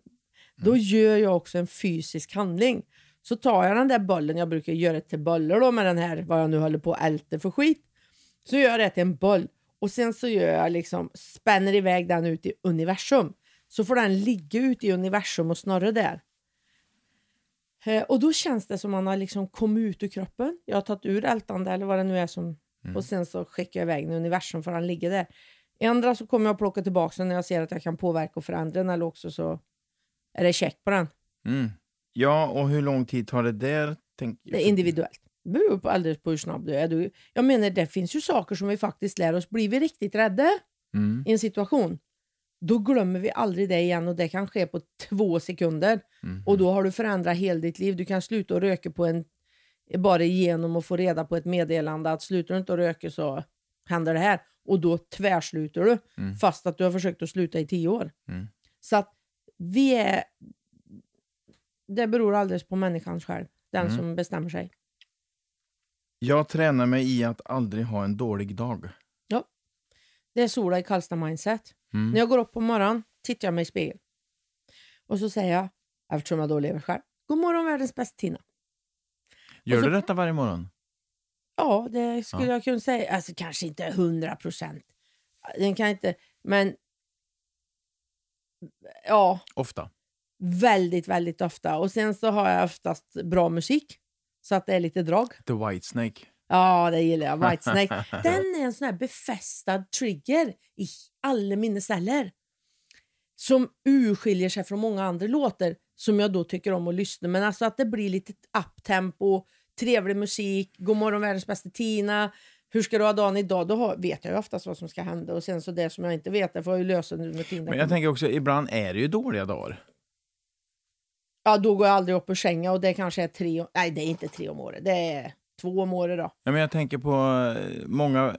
då gör jag också en fysisk handling. Så tar jag den där bollen, jag brukar göra till bollar då med den här, vad jag nu håller på att älta för skit. Så gör jag det till en boll och sen så gör jag liksom, spänner iväg den ut i universum. Så får den ligga ute i universum och snurra där. Eh, och då känns det som man har liksom kommit ut ur kroppen. Jag har tagit ur ältande eller vad det nu är som och sen så skickar jag iväg den i universum för han ligger där. Ändra så kommer jag plocka tillbaka den när jag ser att jag kan påverka och förändra den eller också så är det check på den. Mm. Ja, och hur lång tid tar det där? Tänk... Det är individuellt. Det beror på alldeles på hur snabb du är. Du, jag menar, det finns ju saker som vi faktiskt lär oss. Blir vi riktigt rädda Mm. i en situation, då glömmer vi aldrig det igen och det kan ske på två sekunder. Mm. Och då har du förändrat hela ditt liv. Du kan sluta att röka på en, bara genom att få reda på ett meddelande att slutar du inte att röka så händer det här. Och då tvärslutar du Mm. fast att du har försökt att sluta i tio år. Mm. Så att vi är... Det beror alldeles på människan själv, den Mm. som bestämmer sig. Jag tränar mig i att aldrig ha en dålig dag. Det är Sola i Karlstad Mindset. Mm. När jag går upp på morgonen tittar jag mig i spegeln. Och så säger jag, eftersom jag då lever själv, God morgon världens bästa Tina. Gör så- du detta varje morgon? Ja, det skulle Ja. jag kunna säga. Alltså kanske inte hundra procent. Den kan inte, men ja, Ofta? Väldigt, väldigt ofta. Och sen så har jag oftast bra musik. Så att det är lite drag. The White Snake? Ja, det gillar jag. Whitesnake. Den är en sån här befästad trigger i alla mina celler. Som urskiljer sig från många andra låtar som jag då tycker om att lyssna. Men alltså att det blir lite uptempo, trevlig musik, God morgon världens bästa Tina. Hur ska du ha dagen idag? Då har, vet jag ju oftast vad som ska hända. Och sen så det som jag inte vet, det får jag ju lösa nu med Tina. Men jag tänker också, ibland är det ju dåliga dagar. Ja, då går jag aldrig upp ur sängen och det kanske är tre, nej det är inte tre om året, det är två om året då. Ja, men jag tänker på eh, många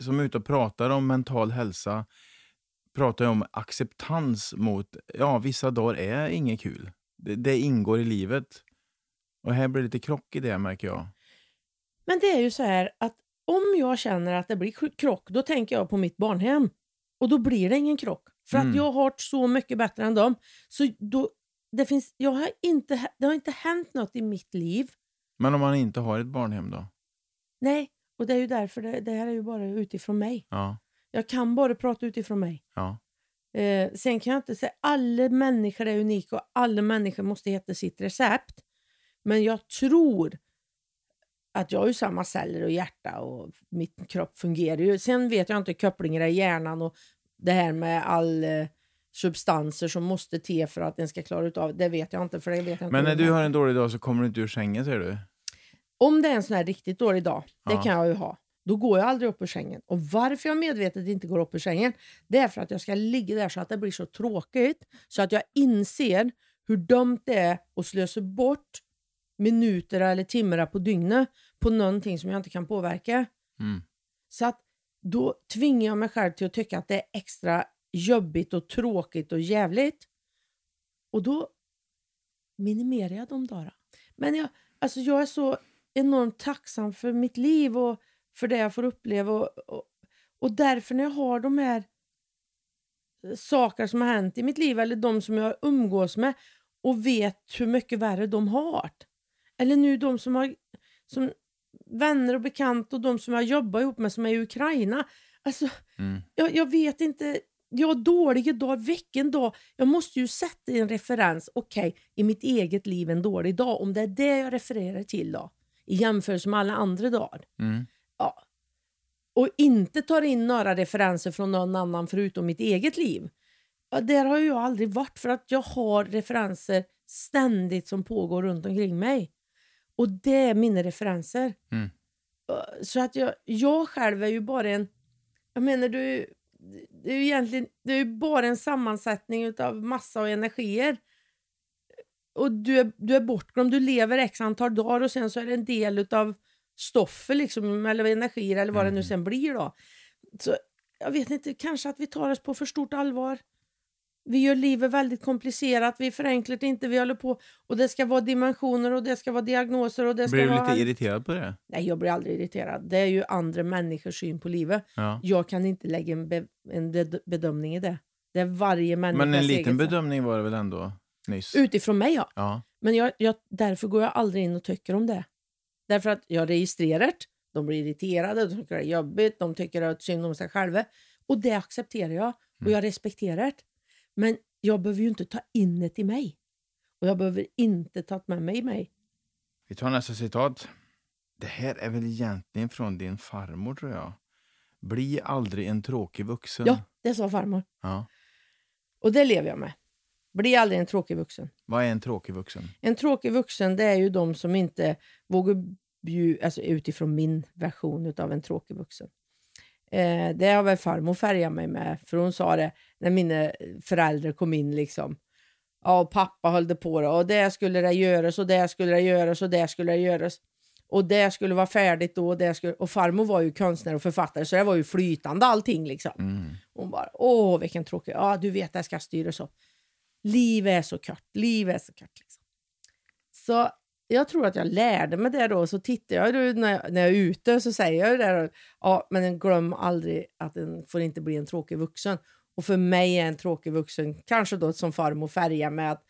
som är ute och pratar om mental hälsa pratar om acceptans mot, ja vissa dagar är inget kul. Det, det ingår i livet. Och här blir det lite krock i det märker jag. Men det är ju så här att om jag känner att det blir krock, då tänker jag på mitt barnhem. Och då blir det ingen krock. För Mm. att jag har så mycket bättre än dem. Så då, det, finns, jag har inte, det har inte hänt något i mitt liv. Men om man inte har ett barnhem då? Nej, och det är ju därför det, det här är ju bara utifrån mig. Ja. Jag kan bara prata utifrån mig. ja. Eh, sen kan jag inte säga alla människor är unika och alla människor måste hitta sitt recept. Men jag tror att jag har ju samma celler och hjärta och min kropp fungerar ju. Sen vet jag inte kopplingar i hjärnan och det här med all eh, substanser som måste till för att den ska klara utav det vet jag inte. För det vet jag inte Men när hur du har en dålig dag så kommer du inte ur sängen säger du? Om det är en sån här riktigt dålig dag, det Ja. kan jag ju ha, då går jag aldrig upp ur sängen. Och varför jag medvetet inte går upp ur sängen, det är för att jag ska ligga där så att det blir så tråkigt, så att jag inser hur dumt det är att slösa bort minuter eller timmar på dygnet på någonting som jag inte kan påverka. Mm. Så att då tvingar jag mig själv till att tycka att det är extra jobbigt och tråkigt och jävligt. Och då minimerar jag de dagarna. Men jag, alltså jag är så enormt tacksam för mitt liv och för det jag får uppleva. Och, och, och därför när jag har de här eh, saker som har hänt i mitt liv eller de som jag umgås med och vet hur mycket värre de har. Eller nu de som har som vänner och bekanta och de som jag jobbar ihop med som är i Ukraina. Alltså, Mm. jag, jag vet inte. Jag har dåliga dagar, vilken dag? Jag måste ju sätta en referens. Okej, i mitt eget liv en dålig dag. Om det är det jag refererar till då. I jämförelse med alla andra dagar. Mm. Ja. Och inte tar in några referenser från någon annan förutom mitt eget liv. Ja, där har ju jag aldrig varit för att jag har referenser ständigt som pågår runt omkring mig. Och det är mina referenser. Mm. Ja, Så att jag, jag själv är ju bara en... Jag menar, du, det är ju egentligen det är bara en sammansättning av massa och energier. Och du är, du är bortglömd, du lever x antal dagar och sen så är det en del av stoffet liksom, eller energier eller vad det nu Mm. sen blir då. Så jag vet inte, kanske att vi tar oss på för stort allvar. Vi gör livet väldigt komplicerat, vi förenklar det inte, vi håller på och det ska vara dimensioner och det ska vara diagnoser och det ska Blir du lite irriterad på det? Nej, jag blir aldrig irriterad. Det är ju andra människors syn på livet. Ja. Jag kan inte lägga en, be en bed- bedömning i det. Det är varje människas Men en liten bedömning var det väl ändå nyss? Utifrån mig, ja. Ja. Men jag, jag, därför går jag aldrig in och tycker om det. Därför att jag registrerar det, de blir irriterade, de tycker det är jobbigt, de tycker att synd om sig själva. Och det accepterar jag och Mm. jag respekterar det. Men jag behöver ju inte ta in det i mig. Och jag behöver inte ta med mig mig. Vi tar nästa citat. Det här är väl egentligen från din farmor tror jag. Bli aldrig en tråkig vuxen. Ja, det sa farmor. Ja. Och det lever jag med. Bli aldrig en tråkig vuxen. Vad är en tråkig vuxen? En tråkig vuxen det är ju de som inte vågar bjuda, alltså utifrån min version av en tråkig vuxen. Eh, det har väl farmor färgat mig med, för hon sa det när mina föräldrar kom in liksom. Ja, och pappa höll på det, och det skulle det göras och det skulle det göras och det skulle det göras. Och det skulle vara färdigt då och det skulle... Och farmor var ju konstnär och författare så det var ju flytande allting liksom. Mm. Hon bara, åh vilken tråkig, ja du vet det ska styras upp. Livet är så kort, livet är så kort. Liksom. Så jag tror att jag lärde mig det då, så tittar jag när, jag när jag är ute så säger jag det där, ja men glöm aldrig att den får inte bli en tråkig vuxen. Och för mig är en tråkig vuxen kanske då som farmor färgar med att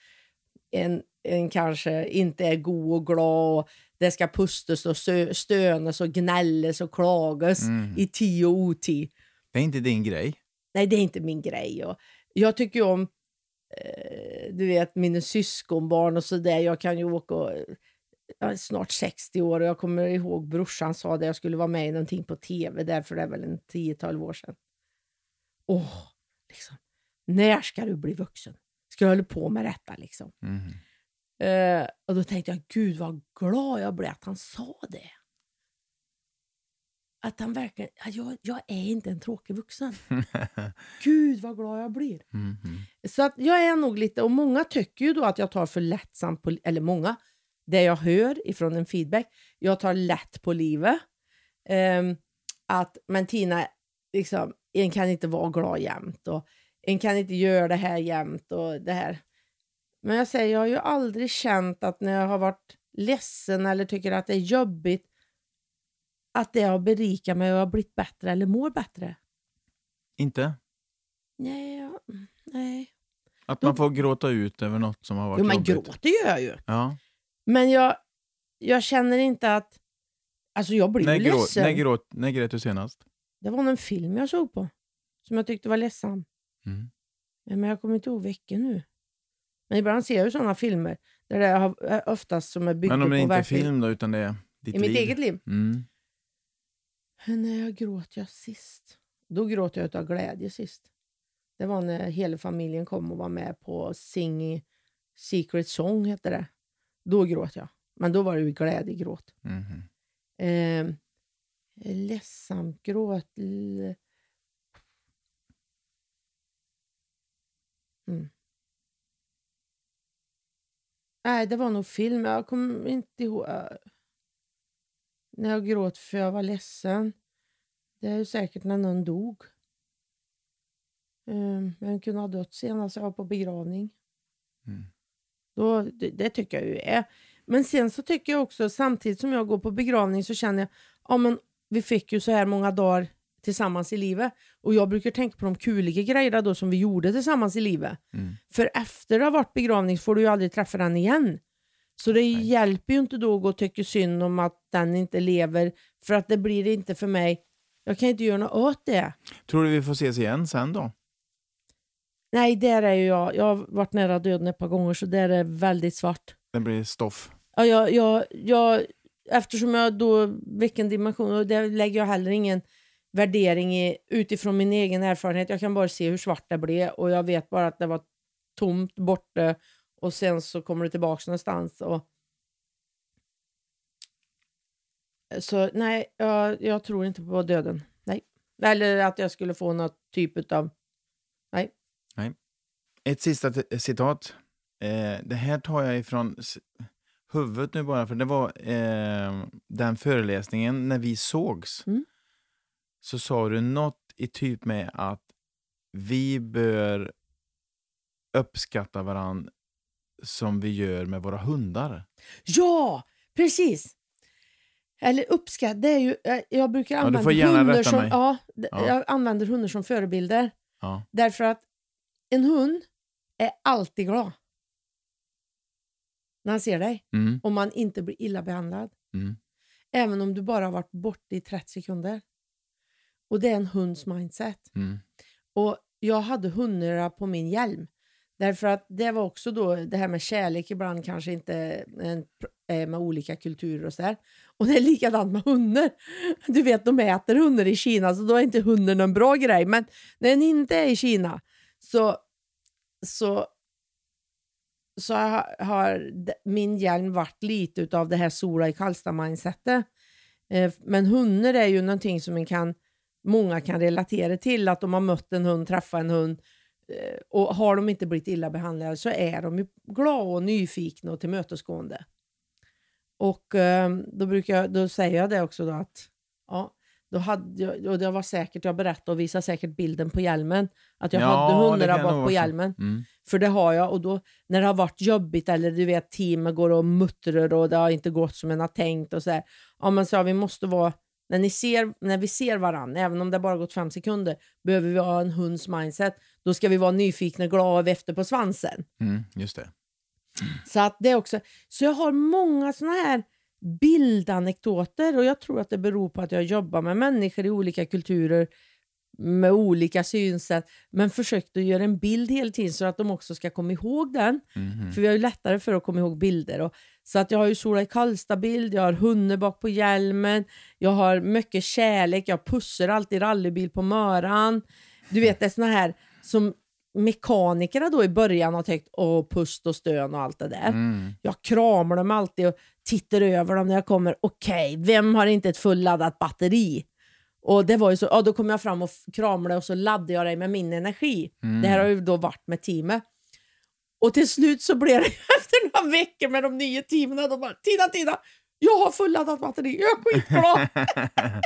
en, en kanske inte är god och glad och det ska pustas och stönas och gnällas och klagas Mm. i tid och otid. Det är inte din grej. Nej, det är inte min grej. Och jag tycker om du vet, mina syskonbarn och sådär. Jag kan ju åka och, jag är snart 60 år och jag kommer ihåg brorsan sa det, jag skulle vara med i någonting på tv där för det är väl en 10-12 år sedan. Åh, liksom. När ska du bli vuxen? Ska du hålla på med detta liksom? Mm. Eh, och då tänkte jag, gud vad glad jag blev att han sa det. Att han verkligen, ja, jag, jag är inte en tråkig vuxen. Gud vad glad jag blir. Mm, mm. Så att jag är nog lite, och många tycker ju då att jag tar för lättsamt på, eller många, det jag hör ifrån en feedback, jag tar lätt på livet. Ehm, att, men Tina, liksom, en kan inte vara glad jämt och en kan inte göra det här jämt och det här. Men jag säger, jag har ju aldrig känt att när jag har varit ledsen eller tycker att det är jobbigt att det har berikat mig och jag har blivit bättre eller mår bättre. Inte? Nej, jag, nej. Att man får gråta ut över något som har varit Jo, men jobbigt? gråter gör jag ju. Ja. Men jag, jag känner inte att... Alltså jag blir När, ju grå, ledsen. när, gråt, när grät du senast? Det var en film jag såg på som jag tyckte var ledsam. Mm. Men jag kommer inte ihåg vilken nu. Men ibland ser jag ju sådana filmer där det är oftast som är byggt Men om det på inte är film då, utan det är ditt I liv? mitt eget liv. Mm. När jag gråt jag sist? Då gråt jag av glädje sist. Det var när hela familjen kom och var med på Sing Secret Song, hette det. Då gråt jag. Men då var det ju glädjegråt. Mhm. Eh, ledsamt gråt. Mm. Nej, det var nog film. Jag kommer inte ihåg. När jag gråt för jag var ledsen. Det är ju säkert när någon dog. Vem kunde ha dött senast jag var på begravning? Mm. Då, det, det tycker jag ju är. Men sen så tycker jag också, samtidigt som jag går på begravning så känner jag, ja men vi fick ju så här många dagar tillsammans i livet. Och jag brukar tänka på de kuliga grejerna då som vi gjorde tillsammans i livet. Mm. För efter det har varit begravning får du ju aldrig träffa den igen. Så det Nej. hjälper ju inte då att gå och tycka synd om att den inte lever. För att det blir inte för mig. Jag kan inte göra något åt det. Tror du vi får ses igen sen då? Nej, där är ju jag. Jag har varit nära döden ett par gånger så där är väldigt svart. Det blir stoff. Ja, jag, jag, jag, eftersom jag då, vilken dimension, och där lägger jag heller ingen värdering i, utifrån min egen erfarenhet. Jag kan bara se hur svart det blev och jag vet bara att det var tomt borta och sen så kommer det tillbaka någonstans. Och... Så nej, jag, jag tror inte på döden. Nej. Eller att jag skulle få något typ av... Nej. Ett sista citat. Eh, det här tar jag ifrån huvudet nu bara, för det var eh, den föreläsningen när vi sågs. Mm. Så sa du något i typ med att vi bör uppskatta varandra som vi gör med våra hundar. Ja, precis! Eller uppskatt, det är ju... eh, Jag brukar Ja, använda gärna hundar som... mig. Ja, Ja. jag använder hundar som förebilder. Ja. Därför att en hund är alltid glad när han ser dig. Mm, Om man inte blir illa behandlad. mm, Även om du bara har varit borta i 30 sekunder. Och det är en hunds mindset. mm, Och jag hade hundar på min hjälm. Därför att det var också då det här med kärlek ibland kanske inte är eh, med olika kulturer och sådär. Och det är likadant med hundar. Du vet, de äter hundar i Kina så då är inte hunden en bra grej. Men när den inte är i Kina så, så, så har, har min hjälm varit lite av det här sola i Karlstad-mindsetet. Eh, men hundar är ju någonting som man kan, många kan relatera till. Att de har mött en hund, träffat en hund och har de inte blivit illa behandlade så är de ju glada och nyfikna och tillmötesgående. Och eh, då, brukar jag, då säger jag det också då att ja, då hade jag, och det var säkert, jag berättade och visade säkert bilden på hjälmen, att jag Ja, hade hundrabatt nog på hjälmen. mm. För det har jag och då när det har varit jobbigt eller du vet teamet går och muttrar och det har inte gått som en har tänkt och så här. Ja men så här, vi måste vara, när, ni ser, när vi ser varandra, även om det bara gått fem sekunder, behöver vi ha en hunds mindset. Då ska vi vara nyfikna, glada och efter på svansen. Mm, just det. Så att det också, så jag har många såna här bildanekdoter och jag tror att det beror på att jag jobbar med människor i olika kulturer med olika synsätt men försökt att göra en bild hela tiden så att de också ska komma ihåg den. Mhm. För vi har ju lättare för att komma ihåg bilder. Och, så att jag har ju Sola i Karlstad-bild, jag har hunden bak på hjälmen, jag har mycket kärlek, jag pussar alltid rallybil på möran. Du vet, det är såna här som mekanikerna då i början har tänkt åh, pust och stön och allt det där. Mm. Jag kramar dem alltid och tittar över dem när jag kommer. Okej, vem har inte ett fulladdat batteri? Och det var ju så, ja, då kom jag fram och kramade och så laddade jag dig med min energi. Mm. Det här har ju då varit med teamet. Och till slut så blev det efter några veckor med de nya teamen, de bara Tina, Tina, jag har fulladdat batteri, jag är skitglad.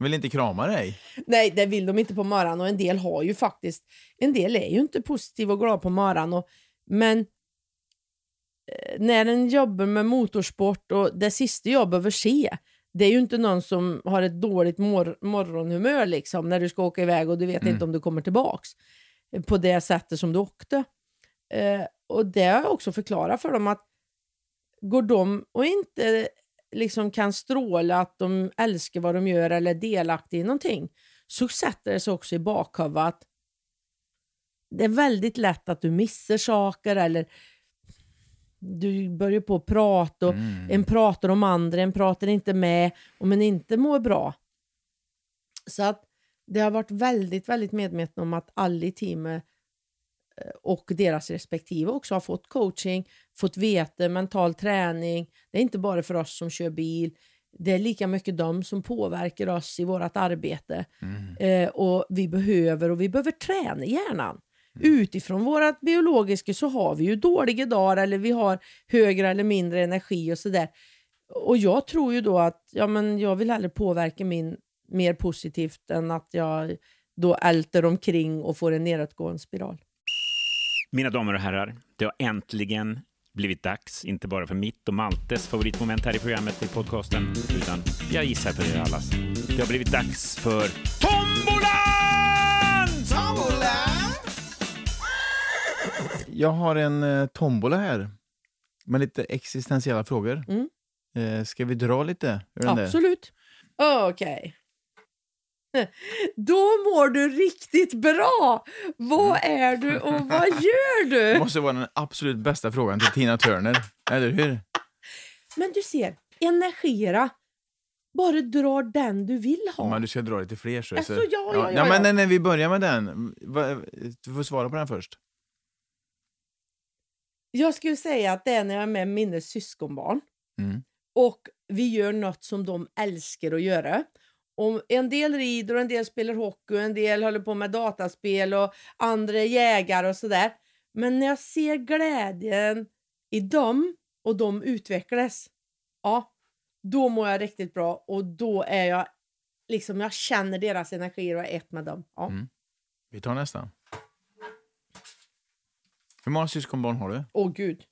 Vill inte krama dig? Nej, det vill de inte på morgonen och en del har ju faktiskt, en del är ju inte positiva och glada på morgonen. Och, men eh, när en jobbar med motorsport och det sista jag behöver se, det är ju inte någon som har ett dåligt mor morgonhumör liksom när du ska åka iväg och du vet Mm. inte om du kommer tillbaks eh, på det sättet som du åkte. Eh, och det har jag också förklarat för dem att går de och inte liksom kan stråla att de älskar vad de gör eller är delaktiga i någonting så sätter det sig också i bakhuvudet att det är väldigt lätt att du missar saker eller du börjar på att prata och Mm. en pratar om andra, en pratar inte med om en inte mår bra. Så att det har varit väldigt, väldigt medvetna om att alla i teamet eh, och deras respektive också har fått coaching, fått veta mental träning. Det är inte bara för oss som kör bil. Det är lika mycket de som påverkar oss i vårt arbete. Mm. Eh, och vi behöver och vi behöver träna hjärnan. Utifrån vårt biologiska så har vi ju dåliga dagar eller vi har högre eller mindre energi och sådär. Och jag tror ju då att ja, men jag vill hellre påverka min mer positivt än att jag då älter omkring och får en nedåtgående spiral. Mina damer och herrar, det har äntligen blivit dags, inte bara för mitt och Maltes favoritmoment här i programmet i podcasten, utan jag gissar för er allas. Det har blivit dags för Tombolan! Jag har en eh, tombola här med lite existentiella frågor. Mm. Eh, ska vi dra lite ur den där? Absolut. Okej. Då mår du riktigt bra. Vad är du och vad gör Det du? måste vara den absolut bästa frågan till Tina Turner, eller hur? Men du ser, energiera. Bara dra den du vill ha. Men du ska dra lite fler. Så, Alltså, så- ja, ja, ja, men ja. nej, nej, vi börjar med den. Du får svara på den först. Jag skulle säga att det är när jag är med mina syskonbarn Mm. och vi gör något som de älskar att göra. Och en del rider och en del spelar hockey och en del håller på med dataspel och andra är jägare och sådär. Men när jag ser glädjen i dem och de utvecklas, ja, då mår jag riktigt bra och då är jag liksom, jag känner deras energi och är ett med dem. Ja. Mm. Vi tar nästa. Hur många syskonbarn har du? Åh gud.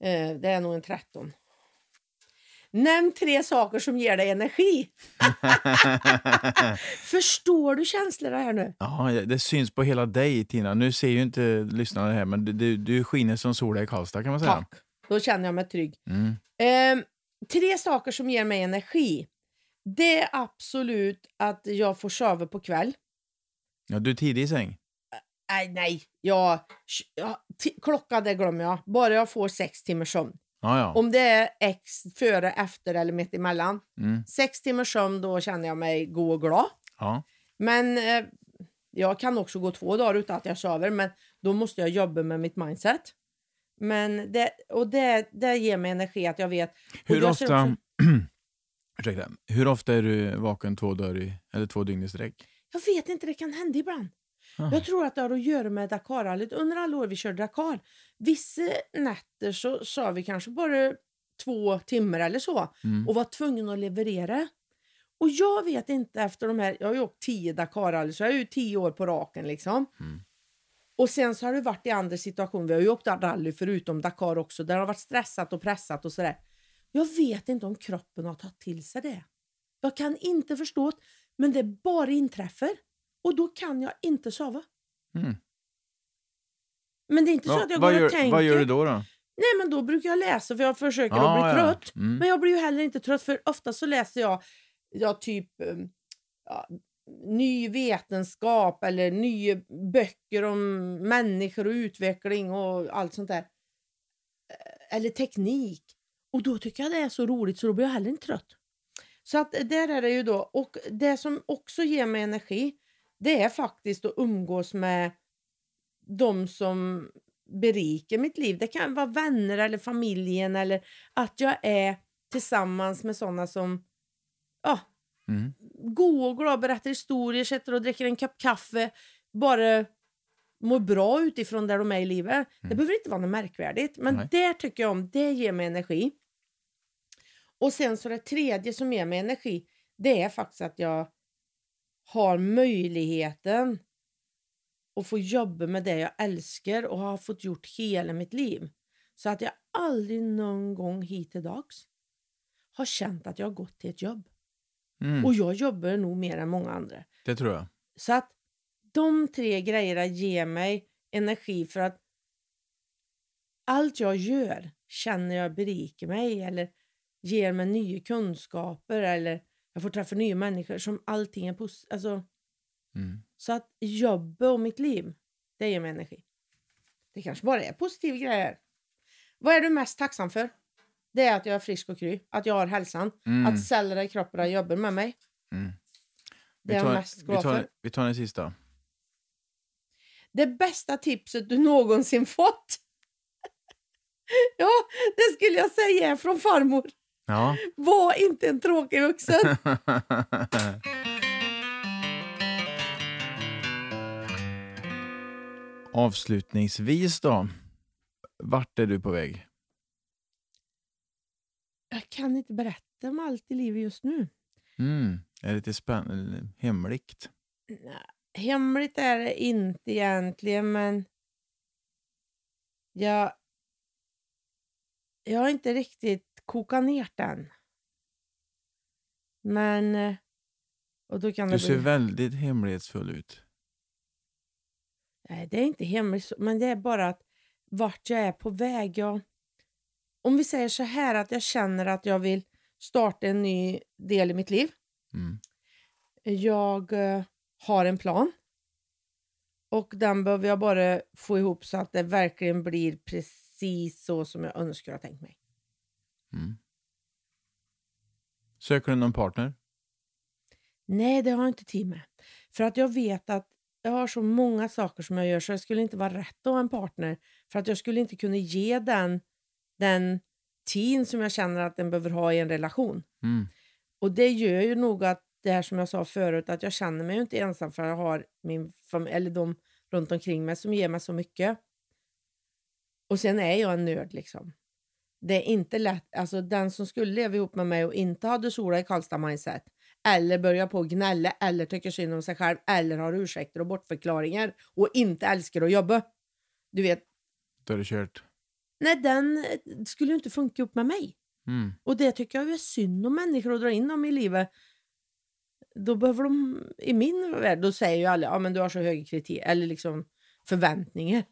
Eh, det är nog en 13. Nämn tre saker som ger dig energi. Förstår du känslorna här nu? Ja, det syns på hela dig, Tina. Nu ser ju inte lyssnarna det här, men du, du, skiner som solen i Karlstad kan man säga. Tack. Då känner jag mig trygg. Mm. Ehm, tre saker som ger mig energi. Det är absolut att jag får sova på kväll. Ja, du är tidig i säng. Nej, nej. Jag, jag, klockan det glömmer jag. Bara jag får sex timmars sömn. Ja, ja. Om det är X före, efter eller mitt emellan. Mm. Sex timmars sömn, då känner jag mig god och glad. ja. Men eh, jag kan också gå två dagar utan att jag sover, men då måste jag jobba med mitt mindset. Men det, och det, det ger mig energi att jag vet. Hur ofta... också- Ursäkta. Hur ofta är du vaken två, dagar i, eller två dygn i sträck? Jag vet inte, det kan hända ibland. Ah. Jag tror att det har att göra med Dakarrallyt. Under alla år vi körde Dakar, vissa nätter så sa vi kanske bara två timmar eller så Mm. och var tvungen att leverera. Och jag vet inte efter de här, jag har ju åkt tio Dakarrally så jag är ju tio år på raken liksom. Mm. Och sen så har det varit i andra situationer, vi har ju åkt rally förutom Dakar också, där det har varit stressat och pressat och sådär. Jag vet inte om kroppen har tagit till sig det. Jag kan inte förstå det, men det bara inträffar. Och då kan jag inte sova. Mm. Men det är inte så Va, att jag går och gör, tänker. vad gör du då? då? Nej, men då brukar jag läsa för jag försöker Ah, att bli ja. trött. Mm. Men jag blir ju heller inte trött för ofta så läser jag, jag typ um, ja, ny vetenskap eller nya böcker om människor och utveckling och allt sånt där. Eh, Eller teknik. Och då tycker jag det är så roligt så då blir jag heller inte trött. Så att där är det ju då. Och det som också ger mig energi det är faktiskt att umgås med de som berikar mitt liv. Det kan vara vänner eller familjen eller att jag är tillsammans med sådana som ja, Mm. god och glad, berättar historier, sitter och dricker en kopp kaffe, bara mår bra utifrån där de är i livet. Det behöver inte vara något märkvärdigt, men Nej. det tycker jag om. Det ger mig energi. Och sen så det tredje som ger mig energi, det är faktiskt att jag har möjligheten att få jobba med det jag älskar och har fått gjort hela mitt liv. Så att jag aldrig någon gång hittills har känt att jag har gått till ett jobb. Mm. Och jag jobbar nog mer än många andra. Det tror jag. Så att de tre grejerna ger mig energi för att allt jag gör känner jag berikar mig eller ger mig nya kunskaper eller jag får träffa nya människor som allting är positivt. Alltså, Mm. så att jobbet och mitt liv, det ger mig energi. Det kanske bara är positiva grejer. Vad är du mest tacksam för? Det är att jag är frisk och kry, att jag har hälsan, Mm. att cellerna i kroppen jobbar med mig. Mm. Det är jag mest vi, glad tar, för. vi tar den sista. Det bästa tipset du någonsin fått? ja, det skulle jag säga från farmor. Ja. Var inte en tråkig vuxen. Avslutningsvis då. Vart är du på väg? jag kan inte berätta om allt i livet just nu. Mm. Är det lite spännande? Hemligt? Nej, hemligt är det inte egentligen, men jag, jag har inte riktigt kokat ner den. Men... eh, Och då kan Du ser bli... väldigt hemlighetsfull ut. Nej, det är inte hemligt, men det är bara att vart jag är på väg. Jag, om vi säger så här att jag känner att jag vill starta en ny del i mitt liv. Mm. Jag eh, har en plan. Och den behöver jag bara få ihop så att det verkligen blir precis så som jag önskar och tänkt mig. Mm. Söker du någon partner? Nej, det har jag inte tid med. För att jag vet att jag har så många saker som jag gör så det skulle inte vara rätt att ha en partner. För att jag skulle inte kunna ge den, den tid som jag känner att den behöver ha i en relation. Mm. Och det gör ju nog att det här som jag sa förut, att jag känner mig ju inte ensam för jag har min familj, eller de runt omkring mig som ger mig så mycket. Och sen är jag en nörd liksom. Det är inte lätt, alltså den som skulle leva ihop med mig och inte hade sola i Karlstad mindset, eller börja på och gnälla, eller tycka synd om sig själv, eller har ursäkter och bortförklaringar och inte älskar att jobba. Du vet, Då är det kört. nej den eh, skulle ju inte funka upp med mig. Mm. Och det tycker jag är synd om människor att dra in dem i livet. Då behöver de, i min värld, då säger ju alla, ja men du har så höga kriterier, eller liksom förväntningar.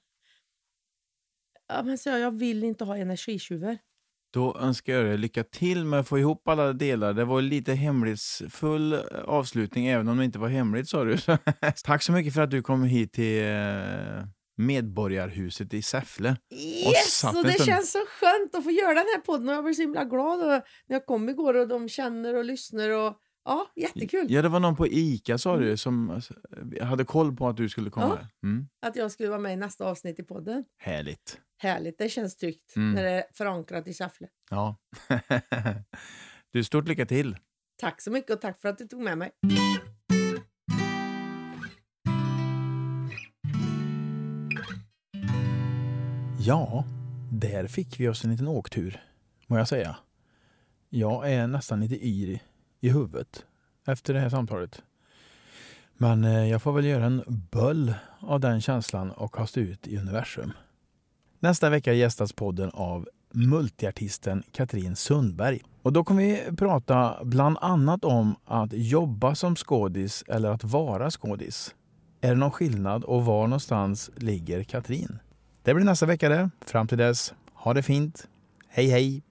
Ja men så jag, jag vill inte ha energitjuvar. Då önskar jag dig lycka till med att få ihop alla delar. Det var lite hemlighetsfull avslutning, även om det inte var hemligt sa du. Tack så mycket för att du kom hit till eh, Medborgarhuset i Säffle. Yes! Och en det känns så skönt att få göra den här podden och jag blir så himla glad och när jag kom igår och de känner och lyssnar och ja, jättekul Ja, det var någon på ICA sa du som alltså, hade koll på att du skulle komma. Ja. Mm. att jag skulle vara med i nästa avsnitt i podden. Härligt. Härligt, det känns tryggt Mm. när det är förankrat i Säffle. Ja. du, stort lycka till. Tack så mycket och tack för att du tog med mig. Ja, där fick vi oss en liten åktur, må jag säga. Jag är nästan lite yr i huvudet efter det här samtalet. Men eh, jag får väl göra en böll av den känslan och kasta ut i universum. Nästa vecka gästas podden av multiartisten Katrin Sundberg. Och då kommer vi prata bland annat om att jobba som skådis eller att vara skådis. Är det någon skillnad och var någonstans ligger Katrin? Det blir nästa vecka det. Fram till dess, ha det fint. Hej hej!